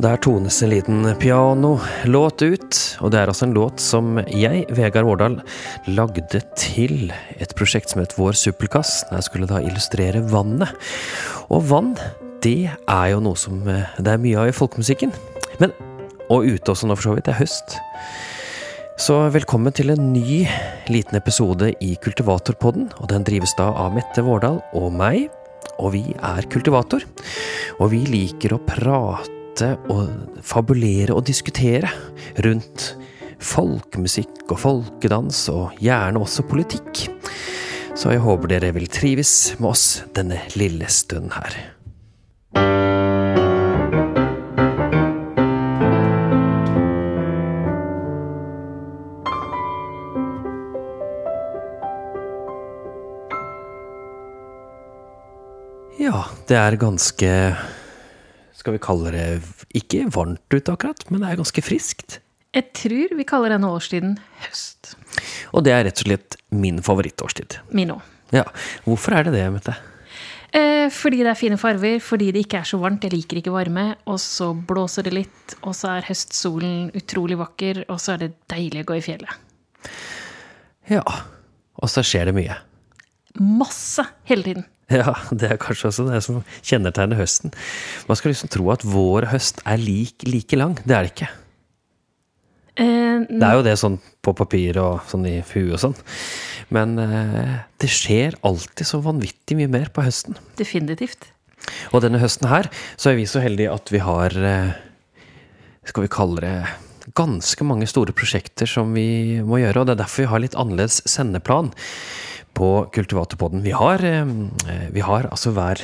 Og der tones en liten pianolåt ut. Og det er altså en låt som jeg, Vegard Vårdal, lagde til et prosjekt som het Vår suppelkass. Der jeg skulle da illustrere vannet. Og vann, det er jo noe som eh, det er mye av i folkemusikken. Men, og ute også nå for så vidt, det er høst. Så velkommen til en ny liten episode i Kultivatorpodden. Og den drives da av Mette Vårdal og meg. Og vi er kultivator. Og vi liker å prate og fabulere og diskutere rundt folkemusikk og folkedans, og gjerne også politikk. Så jeg håper dere vil trives med oss denne lille stunden her. Ja, det er ganske Skal vi kalle det ikke varmt ute akkurat, men det er ganske friskt. Jeg tror vi kaller denne årstiden høst. Og det er rett og slett min favorittårstid. Min òg. Ja, Hvorfor er det det, Mette? Eh, fordi det er fine farver, fordi det ikke er så varmt. Jeg liker ikke varme. Og så blåser det litt, og så er høstsolen utrolig vakker, og så er det deilig å gå i fjellet. Ja, og så skjer det mye. Masse hele tiden. Ja, det er kanskje også det som kjennetegner høsten. Man skal liksom tro at vår høst er lik, like lang. Det er det ikke. Eh, Det er jo det sånn på papir og sånn i huet og sånn. Men eh, det skjer alltid så vanvittig mye mer på høsten. definitivt. Og denne høsten her så er vi så heldige at vi har eh, Skal vi kalle det ganske mange store prosjekter som vi må gjøre. Og det er derfor vi har litt annerledes sendeplan på Kultivatorpodden. Vi har, eh, vi har altså hver,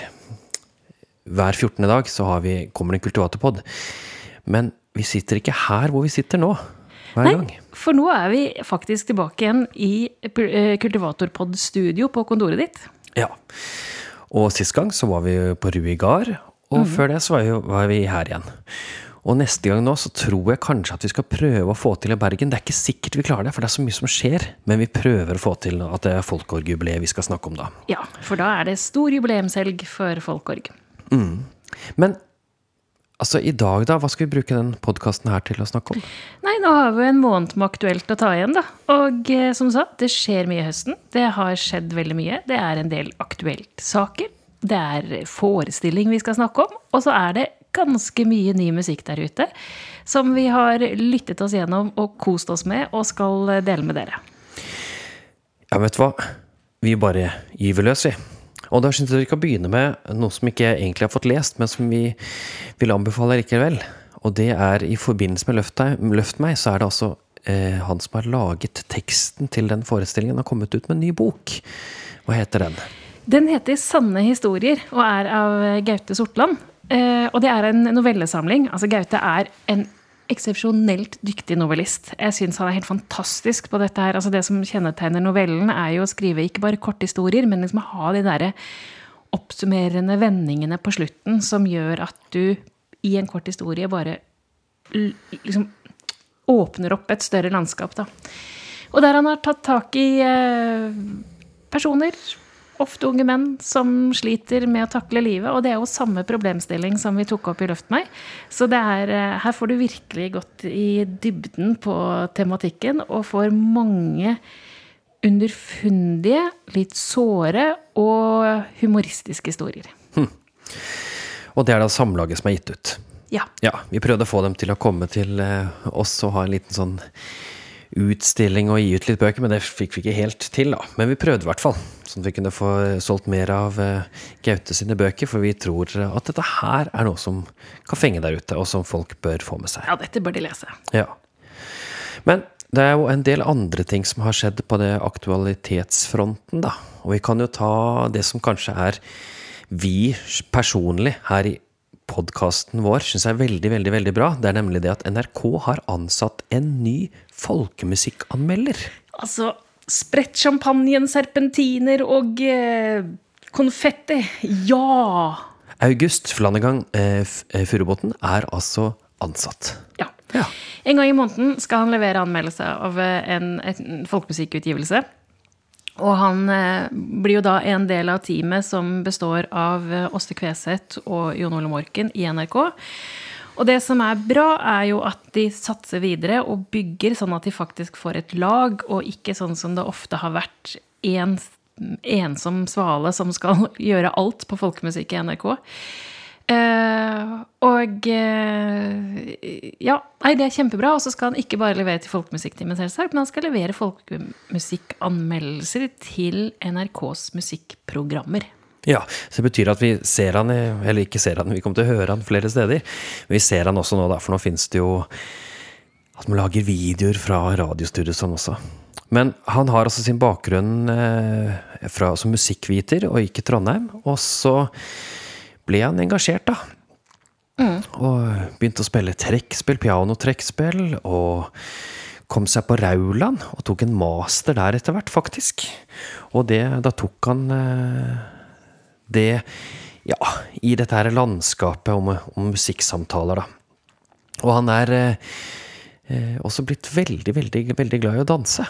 hver 14. dag så har vi, kommer det en kultivatorpod. Men vi sitter ikke her hvor vi sitter nå. Hver gang. Nei, for nå er vi faktisk tilbake igjen i eh, Kultivatorpod-studio på kontoret ditt. Ja. Og sist gang så var vi på Rui Gard, og før det så var, vi, var vi her igjen. Og neste gang nå så tror jeg kanskje at vi skal prøve å få til i Bergen. Det er ikke sikkert vi klarer det, for det er så mye som skjer. Men vi prøver å få til at det er folkeorgjubileet vi skal snakke om da. Ja, for da er det stor jubileumshelg for Folkorg. Men altså, i dag, da? Hva skal vi bruke den podkasten her til å snakke om? Nei, nå har vi en måned med aktuelt å ta igjen, da. Og eh, som sagt, det skjer mye i høsten. Det har skjedd veldig mye. Det er en del aktuelt saker. Det er forestilling vi skal snakke om. Og så er det ganske mye ny musikk der ute som vi har lyttet oss gjennom og kost oss med og skal dele med dere. Ja, vet du hva? Vi bare gyver løs, vi. Og da syns jeg vi kan begynne med noe som ikke jeg egentlig har fått lest, men som vi vil anbefale likevel. Og det er i forbindelse med Løft, Løft meg, så er det altså eh, han som har laget teksten til den forestillingen, har kommet ut med en ny bok. Hva heter den? Den heter 'Sanne historier' og er av Gaute Sortland. Eh, og det er en novellesamling. Altså, Gaute er en eksepsjonelt dyktig novellist. Jeg syns han er helt fantastisk på dette her. Altså, det som kjennetegner novellen, er jo å skrive ikke bare korthistorier, men liksom ha de derre oppsummerende vendingene på slutten som gjør at du i en kort historie bare liksom åpner opp et større landskap, da. Og der han har tatt tak i eh, personer, ofte unge menn, som sliter med å takle livet. Og det er jo samme problemstilling som vi tok opp i Løft meg. Så det er, eh, her får du virkelig gått i dybden på tematikken, og får mange underfundige, litt såre og humoristiske historier. Og det er da Samlaget som er gitt ut. Ja. Ja, vi prøvde å få dem til å komme til eh, oss og ha en liten sånn utstilling og gi ut litt bøker, men det fikk vi ikke helt til, da. Men vi prøvde i hvert fall, sånn at vi kunne få solgt mer av eh, Gaute sine bøker, for vi tror at dette her er noe som kan fenge der ute, og som folk bør få med seg. ja, dette bør de lese. Ja. Men det er jo en del andre ting som har skjedd på det aktualitetsfronten, da. Og vi kan jo ta det som kanskje er vi personlig her i podkasten vår syns er veldig, veldig, veldig bra. Det er nemlig det at NRK har ansatt en ny folkemusikkanmelder. Altså, spredt champagnen, serpentiner og eh, konfetti. Ja! August Flannegang eh, eh, Furubotn er altså ansatt. ja. Ja. En gang i måneden skal han levere anmeldelse av eh, en, en folkemusikkutgivelse. Og han eh, blir jo da en del av teamet som består av eh, Åste Kveseth og Jon Ole Morken i NRK. Og det som er bra, er jo at de satser videre og bygger sånn at de faktisk får et lag, og ikke sånn som det ofte har vært én ensom svale som skal gjøre alt på folkemusikk i NRK. Uh, og uh, ja, nei, det er kjempebra. Og så skal han ikke bare levere til Folkemusikktimen, selvsagt, men han skal levere folkemusikkanmeldelser til NRKs musikkprogrammer. Ja, så det betyr at vi ser han, eller ikke ser han, vi kommer til å høre han flere steder. Men vi ser han også nå, da, for nå finnes det jo at man lager videoer fra radiostudioet sånn også. Men han har altså sin bakgrunn eh, fra, som musikkviter, og gikk i Trondheim. Og så ble han engasjert, da. Mm. Og begynte å spille trekkspill, pianotrekkspill, og kom seg på Rauland og tok en master der etter hvert, faktisk. Og det, da tok han eh, det ja, i dette her landskapet om, om musikksamtaler, da. Og han er eh, eh, også blitt veldig, veldig, veldig glad i å danse.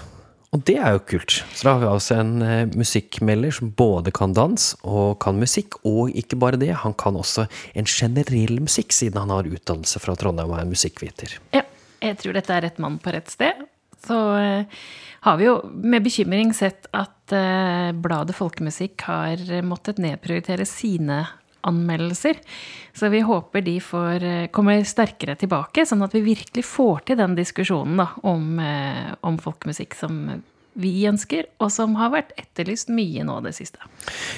Og det er jo kult. Så da har vi altså en eh, musikkmelder som både kan dans og kan musikk. Og ikke bare det, han kan også en generell musikk, siden han har utdannelse fra Trondheim og er musikkviter. Ja, jeg tror dette er rett mann på rett sted. Så eh, har vi jo med bekymring sett at eh, bladet Folkemusikk har måttet nedprioritere sine anmeldelser. Så vi håper de får, eh, kommer sterkere tilbake, sånn at vi virkelig får til den diskusjonen da, om, eh, om folkemusikk som vi ønsker, og som har vært etterlyst mye nå det siste.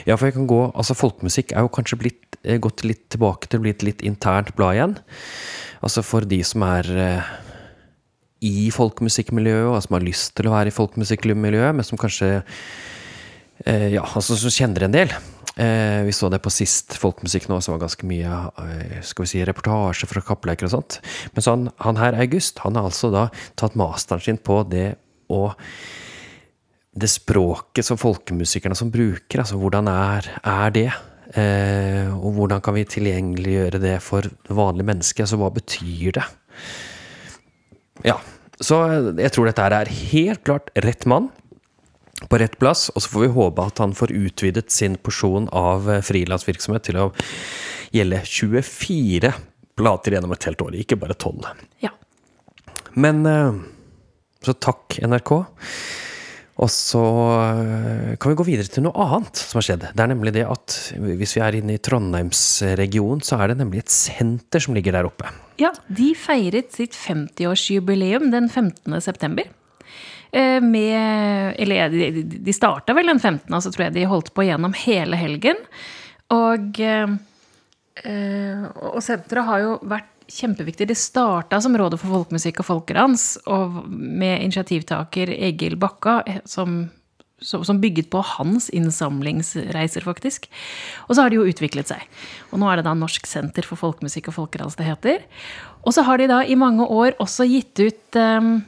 Ja, for jeg kan gå, altså Folkemusikk er jo kanskje blitt, eh, gått litt tilbake til å bli et litt internt blad igjen. Altså for de som er eh, i folkemusikkmiljøet, og som har lyst til å være i folkemusikkmiljøet, men som kanskje eh, ja, altså som kjenner en del. Eh, vi så det på sist Folkemusikk nå, som var ganske mye eh, skal vi si, reportasje fra kappleker og sånt. Men så han, han, her, August, han har altså da tatt masteren sin på det å Det språket som folkemusikerne som bruker, altså hvordan er, er det? Eh, og hvordan kan vi tilgjengeliggjøre det for vanlige mennesker? Altså hva betyr det? Ja. Så jeg tror dette er helt klart rett mann på rett plass, og så får vi håpe at han får utvidet sin porsjon av eh, frilansvirksomhet til å gjelde 24 plater gjennom et helt år, ikke bare 12. Ja. Men eh, så takk, NRK. Og så eh, kan vi gå videre til noe annet som har skjedd. Det er nemlig det at hvis vi er inne i Trondheimsregionen, så er det nemlig et senter som ligger der oppe. Ja, de feiret sitt 50-årsjubileum den 15. september. Eh, med Eller de starta vel den 15., og så tror jeg de holdt på gjennom hele helgen. Og, eh, og senteret har jo vært kjempeviktig. Det starta som Rådet for folkemusikk og folkedans, og med initiativtaker Egil Bakka, eh, som, som, bygget på hans innsamlingsreiser, faktisk. Og så har det jo utviklet seg. Og nå er det da Norsk senter for folkemusikk og folkedans det heter. Og så har de da i mange år også gitt ut um,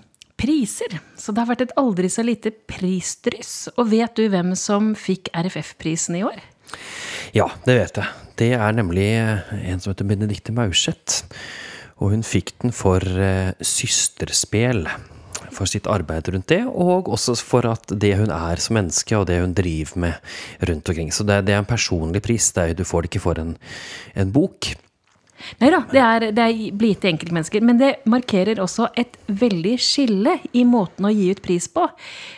priser. Så det har vært et aldri så lite prisdryss. Og vet du hvem som fikk RFF-prisen i år? Ja, det vet jeg. Det er nemlig en som heter Benedicte Maurseth. Og hun fikk den for uh, Systerspel. For sitt arbeid rundt det, og også for at det hun er som menneske, og det hun driver med rundt omkring. Så det, det er en personlig pris. Er, du får det ikke for en, en bok. Nei da, det er, det er blite enkeltmennesker. Men det markerer også et veldig skille i måten å gi ut pris på.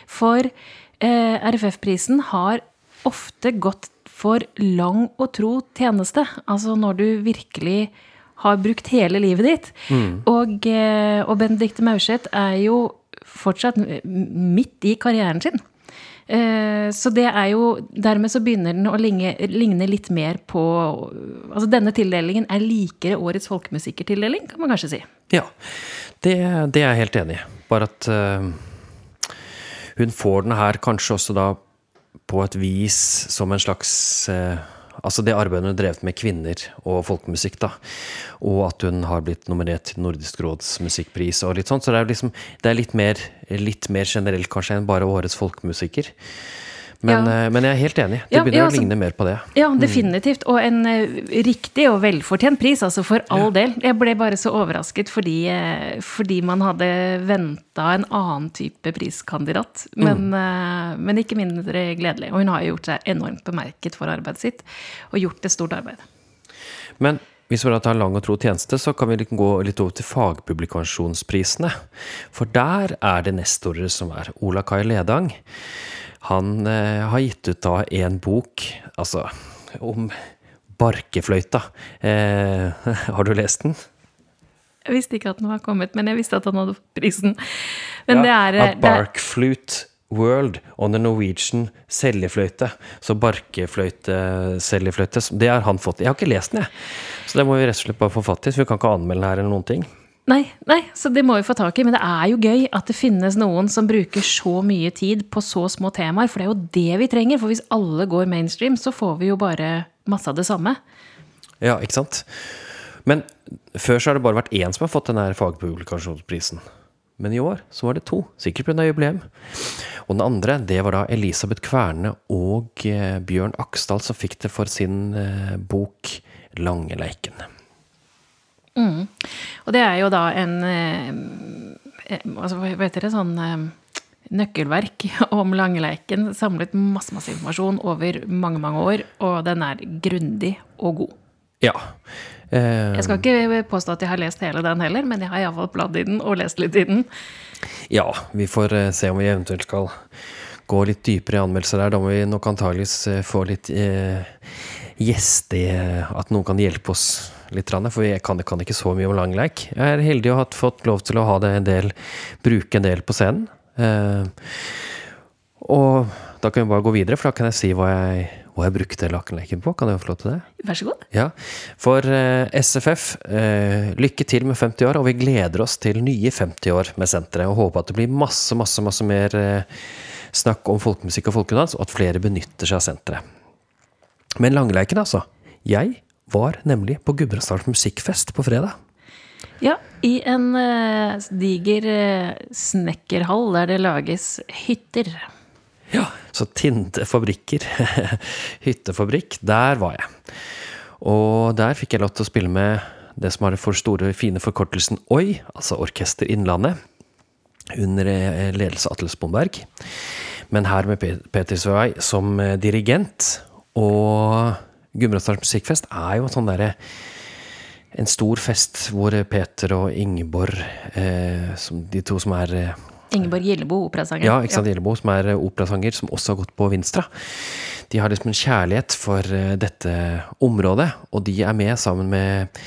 For eh, RFF-prisen har ofte gått for lang og tro tjeneste. Altså når du virkelig har brukt hele livet ditt. Mm. Og, eh, og Benedicte Maurseth er jo fortsatt midt i karrieren sin. Eh, så det er jo Dermed så begynner den å ligne, ligne litt mer på Altså denne tildelingen er likere årets folkemusikkertildeling, kan man kanskje si. Ja, det, det er jeg helt enig i. Bare at uh, hun får den her kanskje også da på et vis som en slags uh, Altså det arbeidet hun har drevet med kvinner og folkemusikk, da. Og at hun har blitt nominert til Nordisk råds musikkpris og litt sånn. Så det er, liksom, det er litt, mer, litt mer generelt kanskje enn bare årets folkemusiker. Men, ja. Eh, men, jeg er helt enig. Det begynner ja, altså, å ligne mer på det. Ja, mm. definitivt. Og en uh, riktig og velfortjent pris, altså for all del. Jeg ble bare så overrasket fordi, uh, fordi man hadde venta en annen type priskandidat. Men, mm. men, ikke mindre gledelig. Og hun har jo gjort seg enormt bemerket for arbeidet sitt, og gjort et stort arbeid. Men hvis vi da tar lang og tro tjeneste, så kan vi liksom gå litt over til fagpublikasjonsprisene. For der er det nestorer som er Ola Kai Ledang. Han eh, har gitt ut da en bok, altså om barkefløyta. Eh, har du lest den? Jeg visste ikke at den var kommet, men jeg visste at han hadde fått prisen. Men Ja, det er A er- Bark Flute World on the Norwegian seljefløyte. Så barkefløyte, seljefløyte, det har han fått. Jeg har ikke lest den, jeg. Så det må vi rett og slett bare få fatt i, så vi kan ikke anmelde den her eller noen ting. Nei, nei, så det må vi få tak i. Men det er jo gøy at det finnes noen som bruker så mye tid på så små temaer. For det er jo det vi trenger. For hvis alle går mainstream, så får vi jo bare masse av det samme. Ja, ikke sant? Men før så har det bare vært én som har fått denne fagpublikasjonsprisen. Men i år så var det to, sikkert pga. jubileum. Og den andre, det var da Elisabeth Kverne og eh, Bjørn Aksdal som fikk det for sin bok bok Langeleiken. Og det er jo da en eh, eh, altså, Hva heter det? Sånn eh, nøkkelverk om Langeleiken. Samlet masse, masse informasjon over mange, mange år. Og den er grundig og god. Ja. Eh, Jeg skal ikke påstå at jeg har lest hele den heller, men jeg har iallfall bladd i den og lest litt i den. Ja, vi får se om vi eventuelt skal gå litt dypere i anmeldelser der. Da må vi nok antageligvis få litt eh, gjester, eh, at noen kan hjelpe oss litt. For jeg kan, kan ikke så mye om langleik. Jeg er heldig å ha fått lov til å ha det en del, bruke en del på scenen. Eh, og da kan vi bare gå videre, for da kan jeg si hva jeg, hva jeg brukte lakenleken på. Kan jeg få lov til det? Vær så god. Ja, for eh, SFF, eh, lykke til med 50 år, og vi gleder oss til nye 50 år med senteret. Og håper at det blir masse, masse, masse mer eh, snakk om folkemusikk og folkedans, og at flere benytter seg av senteret. Men Langleiken, altså. Jeg var nemlig på Gudbrandsdals musikkfest på fredag. Ja, i en uh, diger uh, snekkerhall der det lages hytter. Ja, så Tinde fabrikker, hyttefabrikk, der var jeg. Og der fikk jeg lov til å spille med det som har den for store, fine forkortelsen OI, altså Orkester Innlandet, under eh, ledelse av Atle Sponberg. Men her med Pe- Peter Svei som dirigent. Og Gudbrandsdals musikkfest er jo sånn derre en stor fest hvor Peter og Ingeborg, eh, som de to som er eh, Ingeborg Gjellebo, operasanger. ja, ikke sant, Gjellebo, som er eh, operasanger, som også har gått på Vinstra. De har liksom en kjærlighet for eh, dette området, og de er med sammen med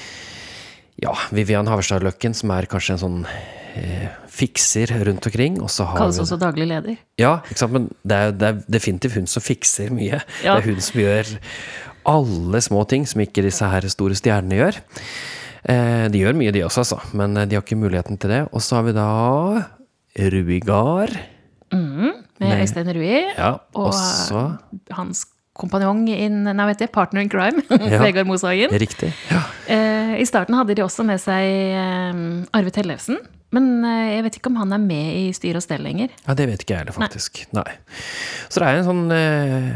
ja, Vivian Haverstad Løkken, som er kanskje en sånn eh, fikser rundt omkring. Og så har Kalles også daglig leder. Ja, ikke sant, men det er, det er definitivt hun som fikser mye. Ja. Det er hun som gjør alle små ting som ikke disse her store stjernene gjør. Eh, de gjør mye, de også, altså, men eh, de har ikke muligheten til det. Og så har vi da Ruigard. Med Øystein Rui Ja, og også hans kompanjong in, nei, vet jeg, partner in crime, Ja. Vegard Moshagen. Riktig. Ja. Eh, I starten hadde de også med seg eh, Arve Tellefsen. Men jeg vet ikke om han er med i styr og stell lenger. Ja, det vet ikke jeg heller, faktisk. Nei. Så det er en sånn eh,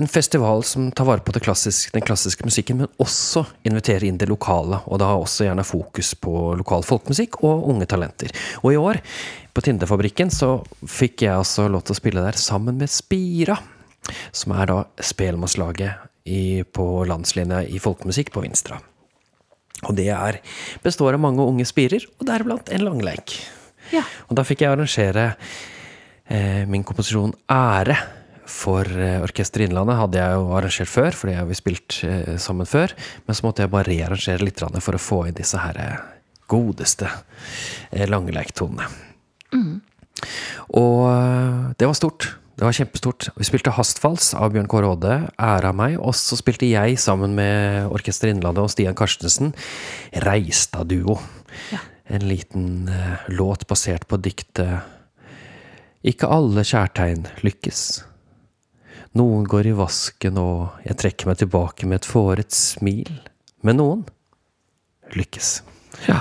en festival som tar vare på det klassiske, den klassiske musikken, men også inviterer inn det lokale. Og da også gjerne fokus på lokal folkemusikk og unge talenter. Og i år, på Tindefabrikken, så fikk jeg altså lov til å spille der sammen med Spira. Som er da spelmannslaget på landslinja i folkemusikk på Vinstra. Og det er, består av mange unge spirer, og deriblant en langleik. Ja. Og da fikk jeg arrangere eh, min komposisjon Ære for eh, Orkester Innlandet. Hadde jeg jo arrangert før, fordi jeg har vi spilt eh, sammen før. Men så måtte jeg bare rearrangere litt for å få inn disse her eh, godeste langeleiktonene. langeleiktonene. Og det var stort. Det var kjempestort. Vi spilte Hastfalls av Bjørn Kåre Aade, ære av meg. Og så spilte jeg sammen med Orkester Innlandet og Stian Karstensen Reistad-duo. Ja. En liten låt basert på diktet Ikke alle kjærtegn lykkes. Noen går i vasken, og jeg trekker meg tilbake med et fåret smil. Men noen lykkes. Ja.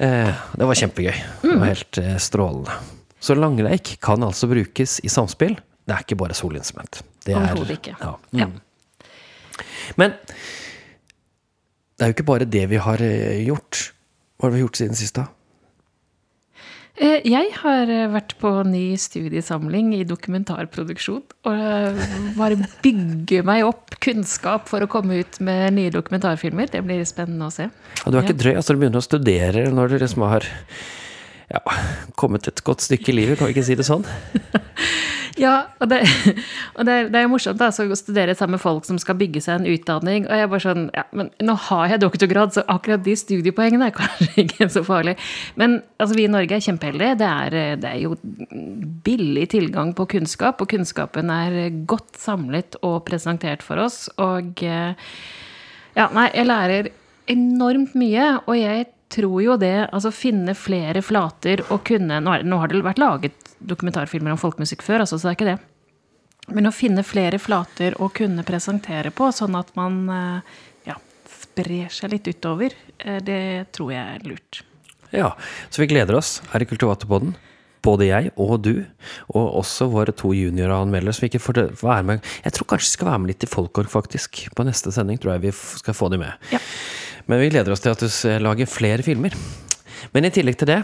Eh, det var kjempegøy. Det var helt eh, strålende. Så langleik kan altså brukes i samspill. Det er ikke bare solinstrument. Det er- Overhodet ikke. Ja. Ja. Men det er jo ikke bare det vi har eh, gjort. Hva har vi gjort siden sist, da? Eh, Jeg har eh, vært på ny studiesamling i dokumentarproduksjon. Og eh, bare bygge meg opp kunnskap for å komme ut med nye dokumentarfilmer. Det blir spennende å se. Ja, du er ikke drøy, altså du begynner å studere når du liksom har ja, kommet et godt stykke i livet, kan vi ikke si det sånn? Ja, og det, og det, er, det er morsomt da, å studere sammen med folk som skal bygge seg en utdanning. Og jeg er bare sånn, ja, men nå har jeg doktorgrad, så akkurat de studiepoengene er kanskje ikke så farlig. Men altså, vi i Norge er kjempeheldige. Det er, det er jo billig tilgang på kunnskap, og kunnskapen er godt samlet og presentert for oss. Og eh, ja, nei, jeg lærer enormt mye, og jeg tror jo det, altså finne flere flater og kunne Nå, er, nå har det vært laget dokumentarfilmer om folkemusikk før, altså, så det er ikke det. Men å finne flere flater å kunne presentere på, sånn at man eh, ja, sprer seg litt utover, eh, det tror jeg er lurt. Ja, så vi gleder oss her i Kulturvatepodden. Både jeg og du, og også våre to junioranmeldere som ikke får være med. Jeg tror kanskje de skal være med litt i Folkorg, faktisk. På neste sending tror jeg vi skal få de med. Ja. Men vi gleder oss til at du lager flere filmer. Men i tillegg til det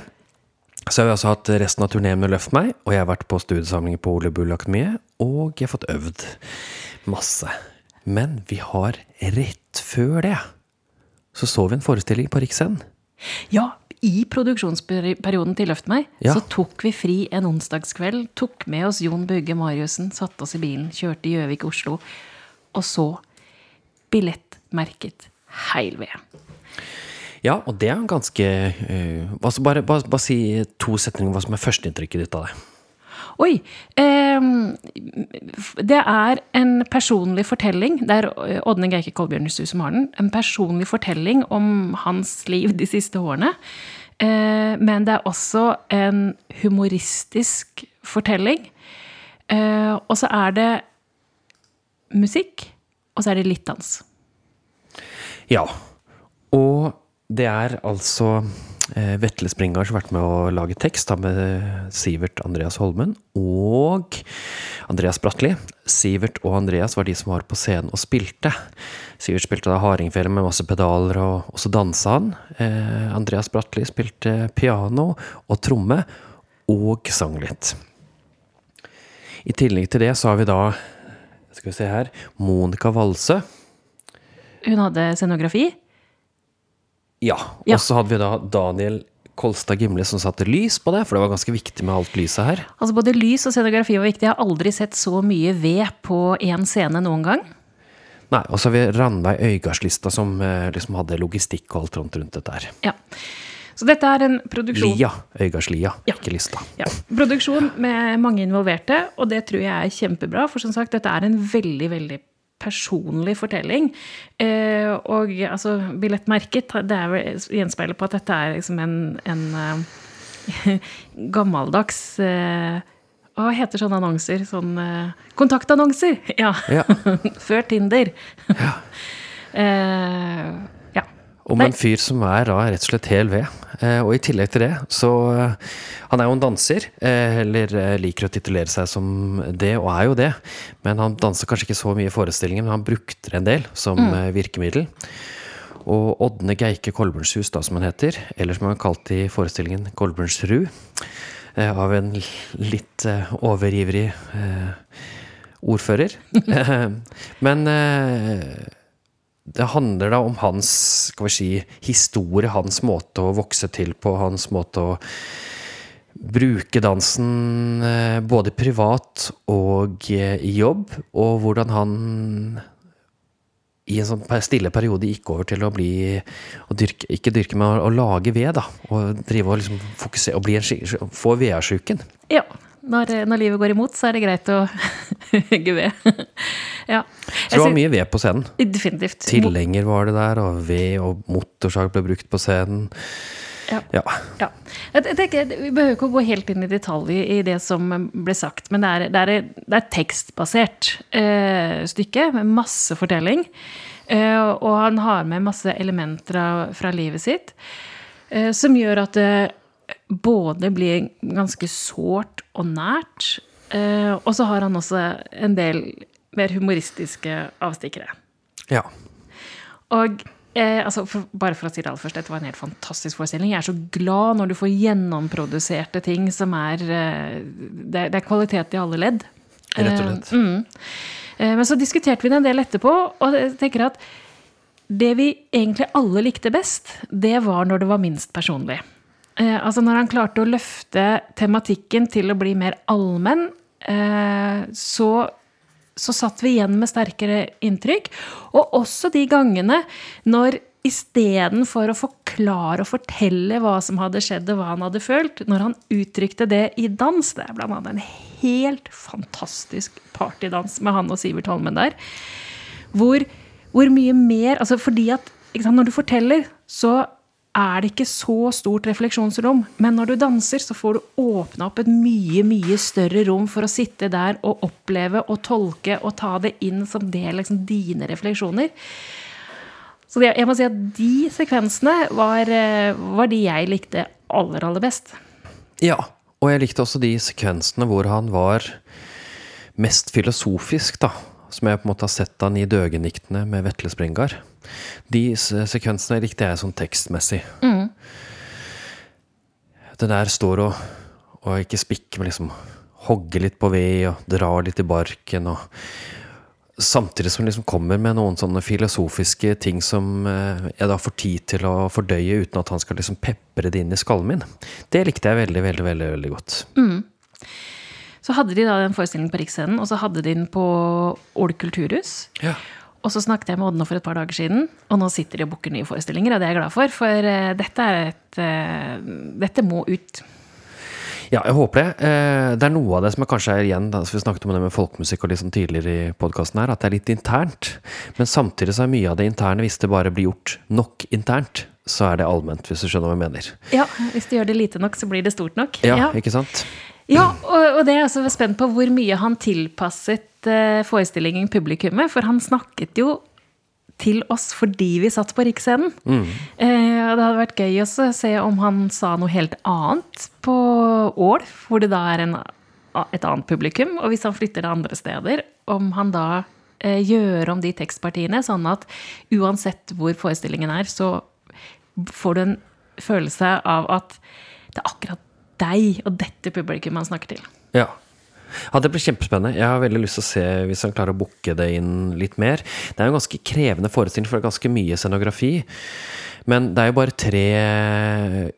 så har vi altså hatt resten av turneen med Løft meg, og jeg har vært på studiesamlinger på Ole Bull Akademiet, og jeg har fått øvd masse. Men vi har rett før det så så vi en forestilling på Riksscenen. Ja, i produksjonsperioden til Løft meg, Ja. så tok vi fri en onsdagskveld. Tok med oss Jon Bugge Mariussen, satte oss i bilen, kjørte Gjøvik-Oslo, og så billettmerket heil ved. Ja, og det er en ganske uh, altså bare, bare, bare si to setninger om hva som er førsteinntrykket ditt av det. Oi! Eh, det er en personlig fortelling. Det er Ådne Geike Kolbjørnstuen som har den. En personlig fortelling om hans liv de siste årene. Eh, men det er også en humoristisk fortelling. Eh, og så er det musikk, og så er det litt dans. Ja. Og det er altså eh, Vetle Springar som har vært med å lage tekst, da med Sivert Andreas Holmen og Andreas Bratli. Sivert og Andreas var de som var på scenen og spilte. Sivert spilte da hardingfele med masse pedaler, og så dansa han. Eh, Andreas Bratli spilte piano og tromme, og sang litt. I tillegg til det så har vi da skal vi se her Monica Walsø. Hun hadde scenografi. Ja. Ja. Og så hadde vi da Daniel Kolstad Gimle som satte lys på det, for det var ganske viktig med alt lyset her. Altså Både lys og scenografi var viktig. Jeg har aldri sett så mye ved på én scene noen gang. Nei, Og så har vi Ranveig Øygardslista som eh, liksom hadde logistikk og alt rundt, rundt dette her. Ja. Så dette er en produksjon Lia. Øygardslia, Ja. ikke lista. Ja, Produksjon med mange involverte, og det tror jeg er kjempebra. For som sagt, dette er en veldig, veldig personlig fortelling. Eh, og altså, billettmerket det er vel gjenspeiler på at dette er liksom en, en eh, gammeldags eh, Hva heter sånne annonser? Sånn eh, kontaktannonser! Ja. Ja. Før Tinder. eh, ja. Om Nei. en fyr som er da rett og slett hel ved. Eh, og i tillegg til det, så eh, Han er jo en danser, eh, eller eh, liker å titulere seg som det, og er jo det. Men han danser kanskje ikke så mye i forestillingen, men han brukte det en del som eh, virkemiddel. Og Ådne Geike Kolbjørnshus, da, som han heter, eller som han er kalt i forestillingen Kolbjørnsrud, eh, av en litt overivrig ordfører. Men det handler da om hans skal vi si, historie, hans måte å vokse til på, hans måte å bruke dansen eh, både privat og eh, i jobb, og hvordan han i en sånn stille periode gikk over til å bli å dyrke, Ikke dyrke, men å, lage ved, da. Og drive og liksom fokusere Og bli en, få vedsjuken. ja. Når, når livet går imot, så er det greit å hugge ved. ja. Så det var mye ved på scenen. Definitivt. Tilhenger var det der, og ved og motorsag ble brukt på scenen. Ja. Ja. Ja. Jeg, tenker, Vi behøver ikke å gå helt inn i detalj i det som ble sagt, men det er, det er, det er et tekstbasert eh, stykke med masse fortelling. Eh, og han har med masse elementer fra livet sitt eh, som gjør at både blir ganske sårt og nært. Eh, og så har han også en del mer humoristiske avstikkere. ja. Og eh, altså for, Bare for å si det aller først, dette var en helt fantastisk forestilling. Jeg er så glad når du får gjennomproduserte ting som er eh, Det det er kvalitet i alle ledd. Rett og slett. Eh, mm. Eh, Men så diskuterte vi det en del etterpå, og jeg tenker at det vi egentlig alle likte best, det var når det var minst personlig. Eh, altså når han klarte å løfte tematikken til å bli mer allmenn, eh, så, så satt vi igjen med sterkere inntrykk. Og også de gangene når istedenfor å forklare og fortelle hva som hadde skjedd og hva han hadde følt, når han uttrykte det i dans Det er annet en helt fantastisk partydans med han og Sivert Holmen der. Hvor, hvor mye mer altså Fordi at sant, når du forteller, så er det ikke så stort refleksjonsrom. Men når du danser, så får du åpna opp et mye, mye større rom for å sitte der og oppleve og tolke og ta det inn som det liksom dine refleksjoner. Så jeg må si at de sekvensene var, eh, var de jeg likte aller, aller best. Ja, og jeg likte også de sekvensene hvor han var mest filosofisk, da. Som jeg på en måte har sett han i Døgeniktene med Vetle Sprengar. De sekvensene likte jeg sånn tekstmessig. Det der står og, og ikke spikker, men liksom hogger litt på ved og drar litt i barken og Samtidig som hun liksom kommer med noen sånne filosofiske ting som eh, jeg da får tid til å fordøye uten at han skal liksom pepre det inn i skallen min. Det likte jeg veldig, veldig, veldig, veldig godt. Så hadde de da den forestillingen på Riksscenen, og så hadde de den på Ål kulturhus. Ja. Og så snakket jeg med Ådne for et par dager siden, og nå sitter de og booker nye forestillinger, og det er jeg glad for, for eh, dette er et eh, Dette må ut. Ja, jeg håper det. Eh, Det er noe av det som er kanskje er igjen, da, vi snakket om det med folkemusikk og litt sånn tidligere i podkasten her, at det er litt internt. Men samtidig så er mye av det interne, hvis det bare blir gjort nok internt, så er det allment, hvis du skjønner hva jeg mener. Ja, hvis du gjør det lite nok, så blir det stort nok. Ja, ja. ikke sant? Ja, og, og det er jeg også spent på hvor mye han tilpasset eh, forestillingen publikummet. For han snakket jo til oss fordi vi satt på Riksscenen. Eh, og det hadde vært gøy også å se om han sa noe helt annet på Ål, hvor det da er en, et annet publikum. Og hvis han flytter det andre steder, om han da eh, gjør om de tekstpartiene, sånn at uansett hvor forestillingen er, så får du en følelse av at det er akkurat deg og dette publikum han snakker til. Ja. Ja, Det blir kjempespennende. Jeg har veldig lyst til å se hvis han klarer å booke det inn litt mer. Det er jo en ganske krevende forestilling, for det er ganske mye scenografi. Men det er jo bare tre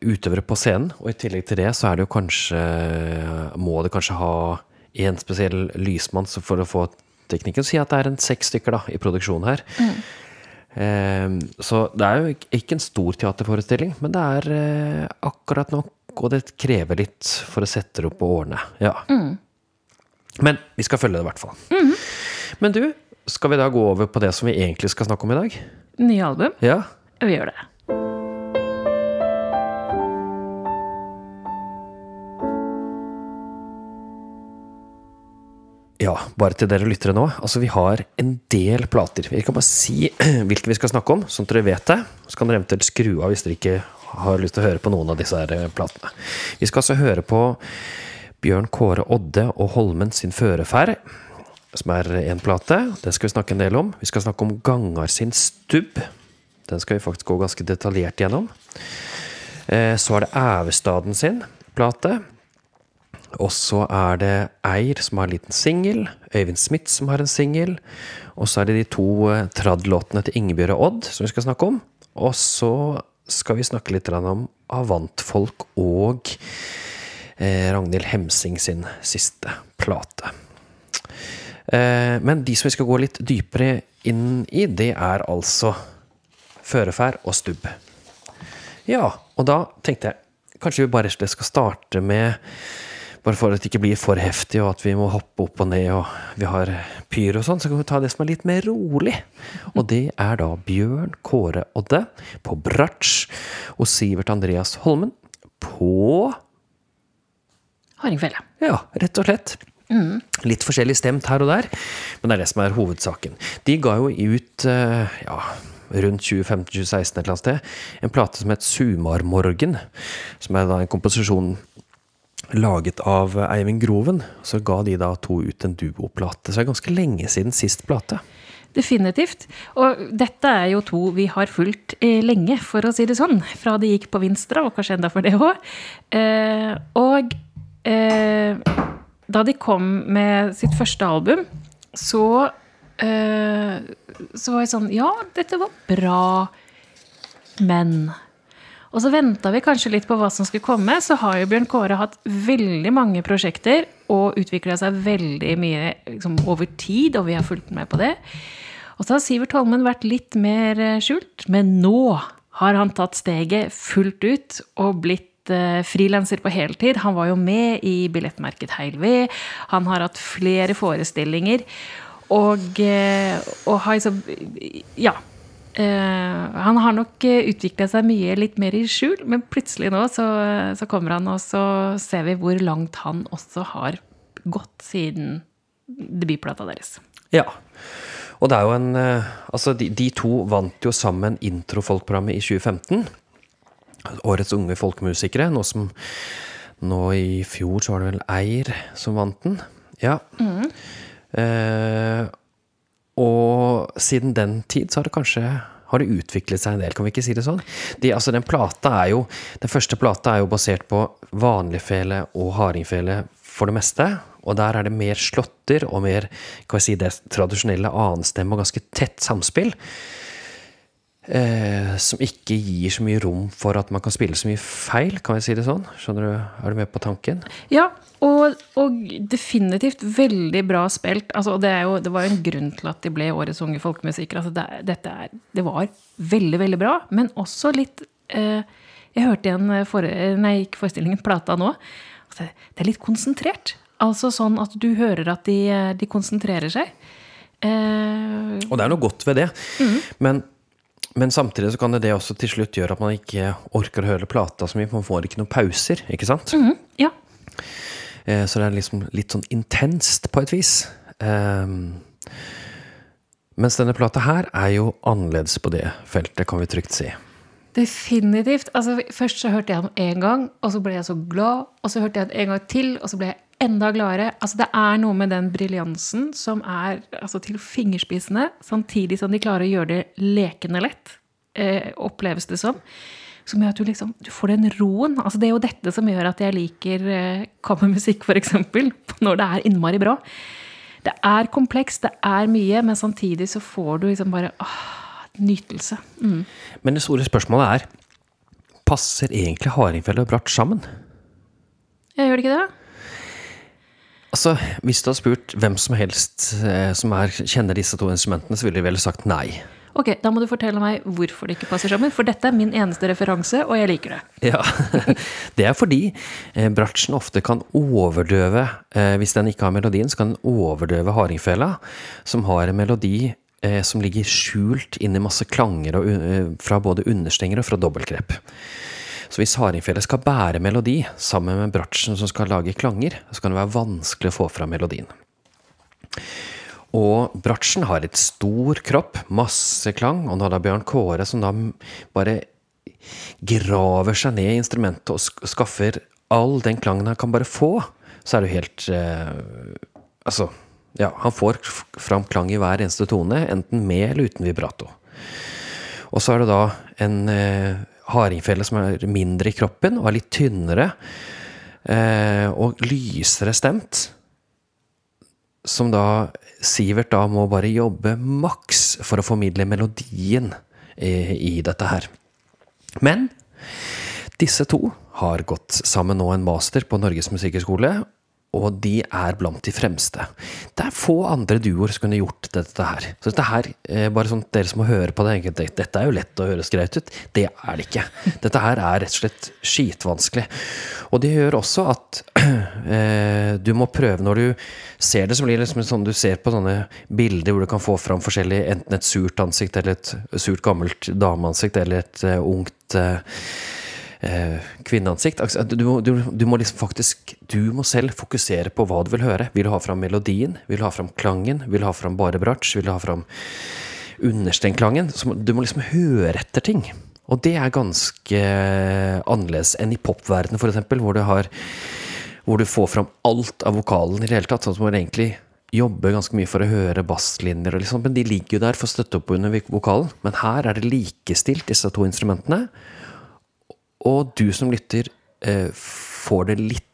utøvere på scenen, og i tillegg til det så er det jo kanskje Må det kanskje ha en spesiell lysmann for å få teknikken. Si at det er en seks stykker da, i produksjonen her. Eh, så det er jo ikke- ikke en stor teaterforestilling, men det er eh, akkurat nok, og det krever litt for å sette det opp på årene. Ja. Men vi skal følge det, i hvert fall. Men du, skal vi da gå over på det som vi egentlig skal snakke om i dag? Nye album? Ja? Vi gjør det. Ja, bare til dere lyttere nå. Altså, vi har en del plater. Vi kan bare si hvilke vi skal snakke om, sånn at dere vet det. Så kan dere eventuelt skru av hvis dere ikke har lyst til å høre på noen av disse her eh, platene. Vi skal altså høre på Bjørn Kåre Odde og Holmen sin Føreferd, som er én plate. Den skal vi snakke en del om. Vi skal snakke om Gangar sin Stubb. Den skal vi faktisk gå ganske detaljert gjennom. Eh, Så er det Ævestaden sin plate. Og så er det Eir som har en liten singel. Øyvind Smith som har en singel. Og så er det de to eh, trad-låtene til Ingebjørg og Odd som vi skal snakke om. Og så skal vi snakke litt om Avantfolk og eh, Ragnhild Hemsing sin siste plate. Eh, men de som vi skal gå litt dypere inn i, det er altså Førefær og Stubb. Ja, og da tenkte jeg kanskje vi bare skal starte med bare for at det ikke blir for heftig, og at vi må hoppe opp og ned, og vi har pyr og sånn, så kan vi ta det som er litt mer rolig. Og det er da Bjørn Kåre Odde på bratsj og Sivert Andreas Holmen på Hardingfele. Ja, rett og slett. Litt forskjellig stemt her og der, men det er det som er hovedsaken. De ga jo ut, eh, ja, rundt 2015-2016 et eller annet sted, en plate som het Sumarmorgen, som er da en komposisjon laget av Eivind Groven. Så ga de da to ut en duoplate. Så det er ganske lenge siden sist plate. Definitivt. Og dette er jo to vi har fulgt eh, lenge, for å si det sånn. Fra de gikk på Vinstra, og kanskje enda for det òg. Eh, og eh, da de kom med sitt første album, så eh, Så var jeg sånn Ja, dette var bra, men og så venta vi kanskje litt på hva som skulle komme. Så har jo Bjørn Kåre hatt veldig mange prosjekter og utvikla seg veldig mye liksom, over tid, og vi har fulgt med på det. Og så har Sivert Holmen vært litt mer eh, skjult, men nå har han tatt steget fullt ut og blitt uh, frilanser på heltid. Han var jo med i Billettmerket Heil Ved. Han har hatt flere forestillinger. Og, uh, og har liksom Ja. Uh, han har nok utvikla seg mye litt mer i skjul, men plutselig nå så, så, kommer han, og så ser vi hvor langt han også har gått siden debutplata deres. Ja. Og det er jo en Altså, de, de to vant jo sammen Introfolkprogrammet i 2015. Årets unge folkemusikere. Nå som Nå i fjor så var det vel Eir som vant den. Ja. Mm. Eh, og siden den tid så har det kanskje har det utviklet seg en del, kan vi ikke si det sånn? De, altså den jo Den første plata er jo basert på vanligfele og hardingfele for det meste. Og der er det mer slåtter og mer kan vi si, det tradisjonelle annenstemme og ganske tett samspill. Eh, som ikke gir så mye rom for at man kan spille så mye feil, kan vi si det sånn? Skjønner du, Er du med på tanken? Ja, og, og definitivt veldig bra spilt. Altså, det, jo, det, var jo en grunn til at de ble årets unge folkemusikere. Altså, det, dette er, det var veldig, veldig bra, men også litt eh, Jeg hørte igjen for, nei, ikke forestillingen, plata nå. Altså, det er litt konsentrert. Altså sånn at du hører at de, de konsentrerer seg. Eh, og det er noe godt ved det. Mm. Men, men, samtidig så kan det, det også til slutt gjøre at man ikke orker å høre plata så mye. Man får ikke noen pauser, ikke sant? Mm, ja. Eh, så det er liksom litt sånn intenst på et vis. Um, mens denne plata her er jo annerledes på det feltet, kan vi trygt si. Definitivt. Altså, først så hørte jeg den én gang, og så ble jeg så glad. Og så hørte jeg den en gang til, og så ble jeg enda gladere. Altså, det er noe med den briljansen som er altså, til fingerspissene, samtidig som de klarer å gjøre det lekende lett, eh, oppleves det som. Som gjør at du liksom du får den roen. Altså, det er jo dette som gjør at jeg liker eh, kammermusikk, f.eks., når det er innmari bra. Det er komplekst, det er mye, men samtidig så får du liksom bare åh, nytelse. Mm. Men det store spørsmålet er passer egentlig hardingfele og Bratt sammen? Jeg gjør det ikke det? Altså, Hvis du hadde spurt hvem som helst eh, som er, kjenner disse to instrumentene, så ville de vel sagt nei. Ok, Da må du fortelle meg hvorfor det ikke passer sammen. For dette er min eneste referanse, og jeg liker det. Ja, Det er fordi eh, bratsjen ofte kan overdøve eh, Hvis den ikke har melodien, så kan den overdøve hardingfela, som har en melodi eh, som ligger skjult inni masse klanger og, eh, fra både understenger og fra dobbeltkrepp. Hvis hardingfele skal bære melodi sammen med bratsjen som skal lage klanger, så kan det være vanskelig å få fram melodien. Og bratsjen har et stor kropp, masse klang, og når da Bjørn Kåre som da bare graver seg ned i instrumentet og skaffer all den klangen han kan bare få, så er det jo helt eh, Altså, ja, han får fram klang i hver eneste tone, enten med eller uten vibrato. Og så er det da en eh, hardingfele som er mindre i kroppen og er litt tynnere. Eh, og lysere stemt. Som da Sivert da må bare jobbe maks for å formidle melodien i, i dette her. Men disse to har gått sammen nå en master på Norges musikkhøgskole, og de er blant de fremste. Det er få andre duoer som kunne gjort dette her. Så dette her, eh, bare sånn dere som må høre på det, dette er jo lett å høres greit ut. Det er det ikke. Dette her er rett og slett skitvanskelig. Og det gjør også at eh, du må prøve når du ser det, så blir liksom sånn du ser på sånne bilder hvor du kan få fram forskjellig, enten et surt ansikt eller et surt, gammelt dameansikt eller et uh, ungt uh, eh, kvinneansikt. Altså, du, du, du, må liksom faktisk Du må selv fokusere på hva du vil høre. Vil du ha fram melodien? Vil du ha fram klangen? Vil du ha fram bare bratsj? Vil du ha fram understengklangen? Du må liksom høre etter ting. Og det er ganske annerledes enn i popverdenen, f.eks., hvor du har hvor du får fram alt av vokalen i det hele tatt. Sånn som man egentlig jobber ganske mye for å høre basslinjer, og liksom, men de ligger jo der for å støtte opp under vokalen. Men her er det likestilt, disse to instrumentene. Og du som lytter eh, får det litt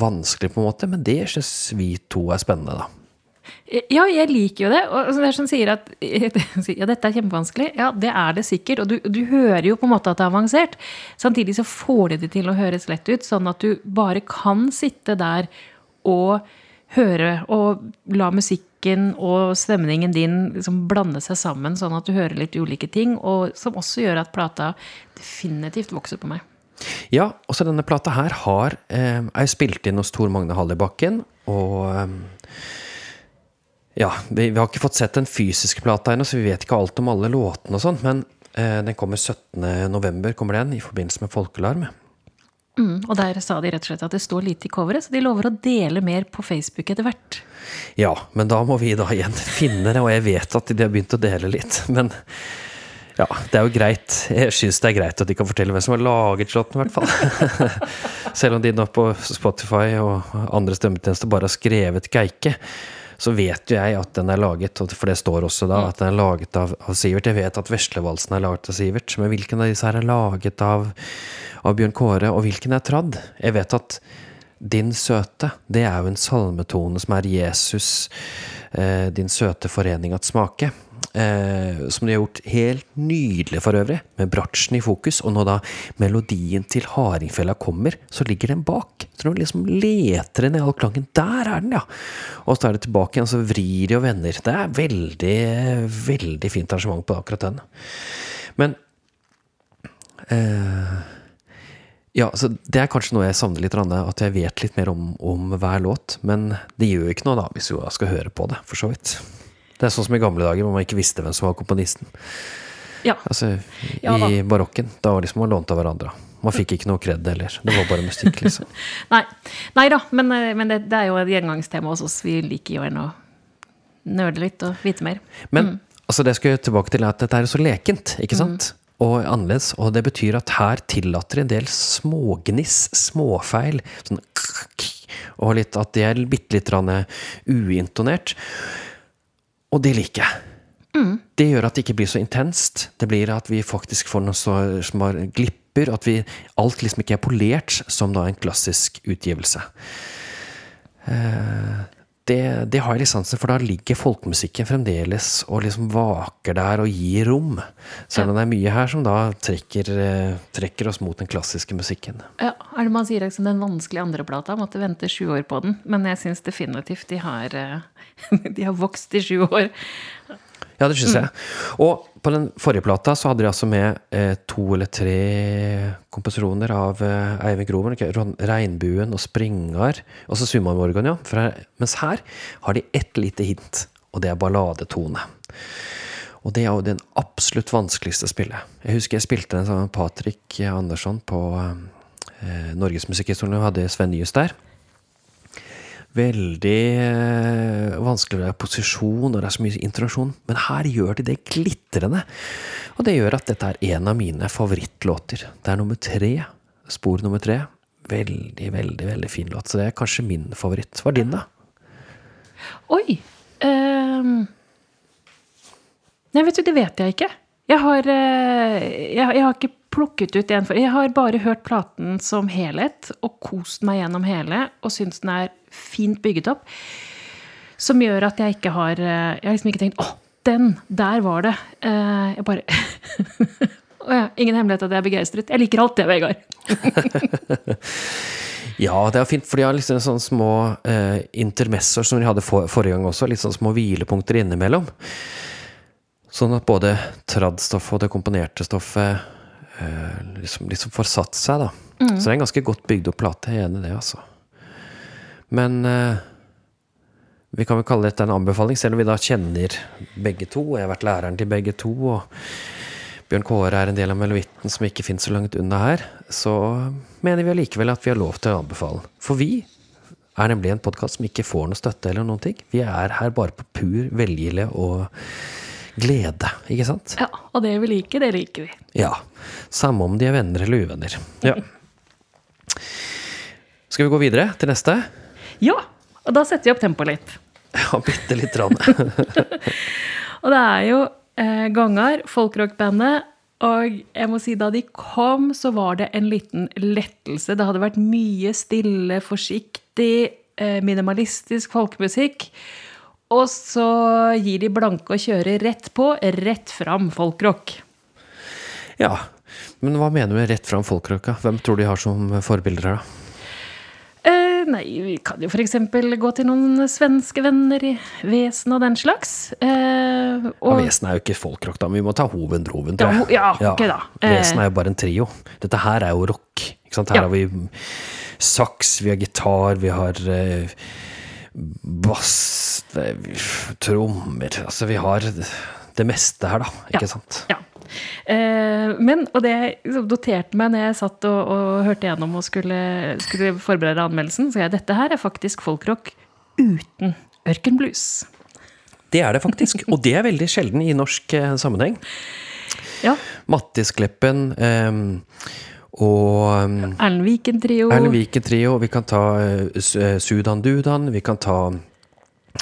vanskelig, på en måte, men det syns vi to er spennende, da. Ja, jeg liker jo det. Og det er som sier at ja, dette er kjempevanskelig. Ja, det er det sikkert. Og du, du, hører jo på en måte at det er avansert. Samtidig så får de det til å høres lett ut, sånn at du bare kan sitte der og høre og la musikken og stemningen din liksom blande seg sammen, sånn at du hører litt ulike ting, og som også gjør at plata definitivt vokser på meg. Ja, også denne plata her har eh, er spilt inn hos Tor Magne Hallibakken, og eh, ja, vi, vi, har ikke fått sett den fysiske plata ennå, så vi vet ikke alt om alle låtene og sånn, men eh, den kommer 17.11, kommer den, i forbindelse med Folkelarm. Mm, og der sa de rett og slett at det står lite i coveret, så de lover å dele mer på Facebook etter hvert. Ja, men da må vi da igjen finne det, og jeg vet at de har begynt å dele litt. Men ja, det er jo greit. Jeg syns det er greit at de kan fortelle hvem som har laget låten, i hvert fall. Selv om de nå på Spotify og andre strømmetjenester bare har skrevet Geike så vet jo jeg at den er laget, for det står også da at den er laget av, av Sivert. Jeg vet at Veslevalsen er laget av Sivert, men hvilken av disse her er laget av, av Bjørn Kåre, og hvilken er tradd? Jeg vet at Din søte, det er jo en salmetone som er Jesus, eh, din søte forening at smake. Eh, som de har gjort helt nydelig for øvrig, med bratsjen i fokus. Og når da melodien til Hardingfella kommer, så ligger den bak. Så når du liksom leter den i all klangen, der er den, ja! Og så er det tilbake igjen, så vrir de og vender. Det er veldig, veldig fint arrangement på akkurat den. Men eh, ja, så Det er kanskje noe jeg savner litt, at jeg vet litt mer om, om hver låt. Men det gjør jo ikke noe, da, hvis du skal høre på det, for så vidt. Det er sånn som i gamle dager, hvor man ikke visste hvem som var komponisten. Ja. Altså, ja, I barokken. Da var liksom man lånt av hverandre. Man fikk ikke noe kred heller. Det var bare mystikk, liksom. Nei. Nei da, men, eh, men det, det, er jo et gjengangstema hos oss. Vi liker jo gjerne å nøle litt og vite mer. Men mm. altså, det jeg tilbake til at dette er så lekent, ikke sant? Mm. Og annerledes. Og det betyr at her tillater en del smågniss, småfeil. Sånn og litt at det er bitte litt uintonert. Og det liker jeg. Mm. Det gjør at det ikke blir så intenst. Det blir at vi faktisk får noe som har glipper. At vi, alt liksom ikke er polert som da en klassisk utgivelse. Eh, det, det, har jeg litt sansen for. Da ligger folkemusikken fremdeles og liksom vaker der og gir rom. Selv om det er mye her som da trekker, eh, trekker oss mot den klassiske musikken. Ja, er det man sier liksom den vanskelige andreplata? Måtte vente sju år på den. Men jeg syns definitivt de har eh, de har vokst i sju år. Ja, det syns jeg. Og på den forrige plata så hadde de altså med eh, to eller tre komposisjoner av eh, Eivind Groven. Okay, 'Regnbuen' og 'Springar'. Og så Summamorgan, ja. For, mens her har de ett lite hint, og det er balladetone. Og det er jo den absolutt vanskeligste spillet. Jeg husker jeg spilte en sånn Patrick Andersson på eh, Norges musikkhistorie, og hadde Sven Nyhus der veldig vanskelig vanskelig posisjon, og det er så mye introduksjon. Men her gjør de det glitrende. Og det gjør at dette er en av mine favorittlåter. Det er nummer tre. Spor nummer tre. Veldig, veldig veldig fin låt. Så det er kanskje min favoritt. Hva er din, da? Oi. Um... Nei, vet du, det vet jeg ikke. Jeg har, uh, jeg, jeg har ikke plukket ut en for Jeg har bare hørt platen som helhet og kost meg gjennom hele og syns den er fint bygget opp. Som gjør at jeg ikke har eh, Jeg har liksom ikke tenkt 'Å, den! Der var det!' Eh, jeg bare Å ja, ingen hemmelighet at jeg er begeistret. Jeg liker alt det, Vegard. ja, det er fint, for de har liksom sånne små eh, intermesser som de hadde for, forrige gang også. Litt sånne små hvilepunkter innimellom. Sånn at både tradstoffet og det komponerte stoffet liksom, liksom får satt seg, da. Mm. Så det er en ganske godt bygd opp plate. Jeg er enig i det, altså. Men eh, vi kan vel kalle dette en anbefaling, selv om vi da kjenner begge to. Jeg har vært læreren til begge to, og Bjørn Kåre er en del av Melovitten som ikke finnes så langt unna her. Så mener vi allikevel at vi har lov til å anbefale. For vi er nemlig en podkast som ikke får noe støtte eller noen ting. Vi er her bare på pur velgilde og glede, ikke sant? Ja, og det vi liker, det liker vi. Ja. Samme om de er venner eller uvenner. Ja. Skal vi gå videre til neste? Ja, og da setter vi opp tempoet litt. Ja, bitte lite grann. Og det er jo eh, Gangar, folkrockbandet. Og jeg må si da de kom, så var det en liten lettelse. Det hadde vært mye stille, forsiktig, eh, minimalistisk folkemusikk. Og så gir de blanke og kjører rett på, rett fram folkrock. Ja. Men hva mener du med rett fram folkrock? Hvem tror de har som forbilder her, da? Eh, nei, vi kan jo f.eks. gå til noen svenske venner i Vesen og den slags. Eh, Ja, Vesen er jo ikke folkrock, da, men vi må ta Hoven-Droven, tror jeg. ja, okay, da. Eh. Vesen er jo bare en trio. Dette her er jo rock. Her Ja. har vi saks, vi har gitar, vi har eh, bass, trommer Altså, vi har det meste her, da. Ikke Ja. sant? Ja. Eh, men, og det jeg liksom noterte meg når jeg satt og, og hørte gjennom og skulle, skulle forberede anmeldelsen, så jeg dette her er faktisk folkrock uten ørkenblues. Det er det faktisk, og det er veldig sjelden i norsk eh, sammenheng. Ja. Mattis Kleppen eh, og um, Erlend Viken-trio. Erlend vi kan ta uh, Sudan Dudan, vi kan ta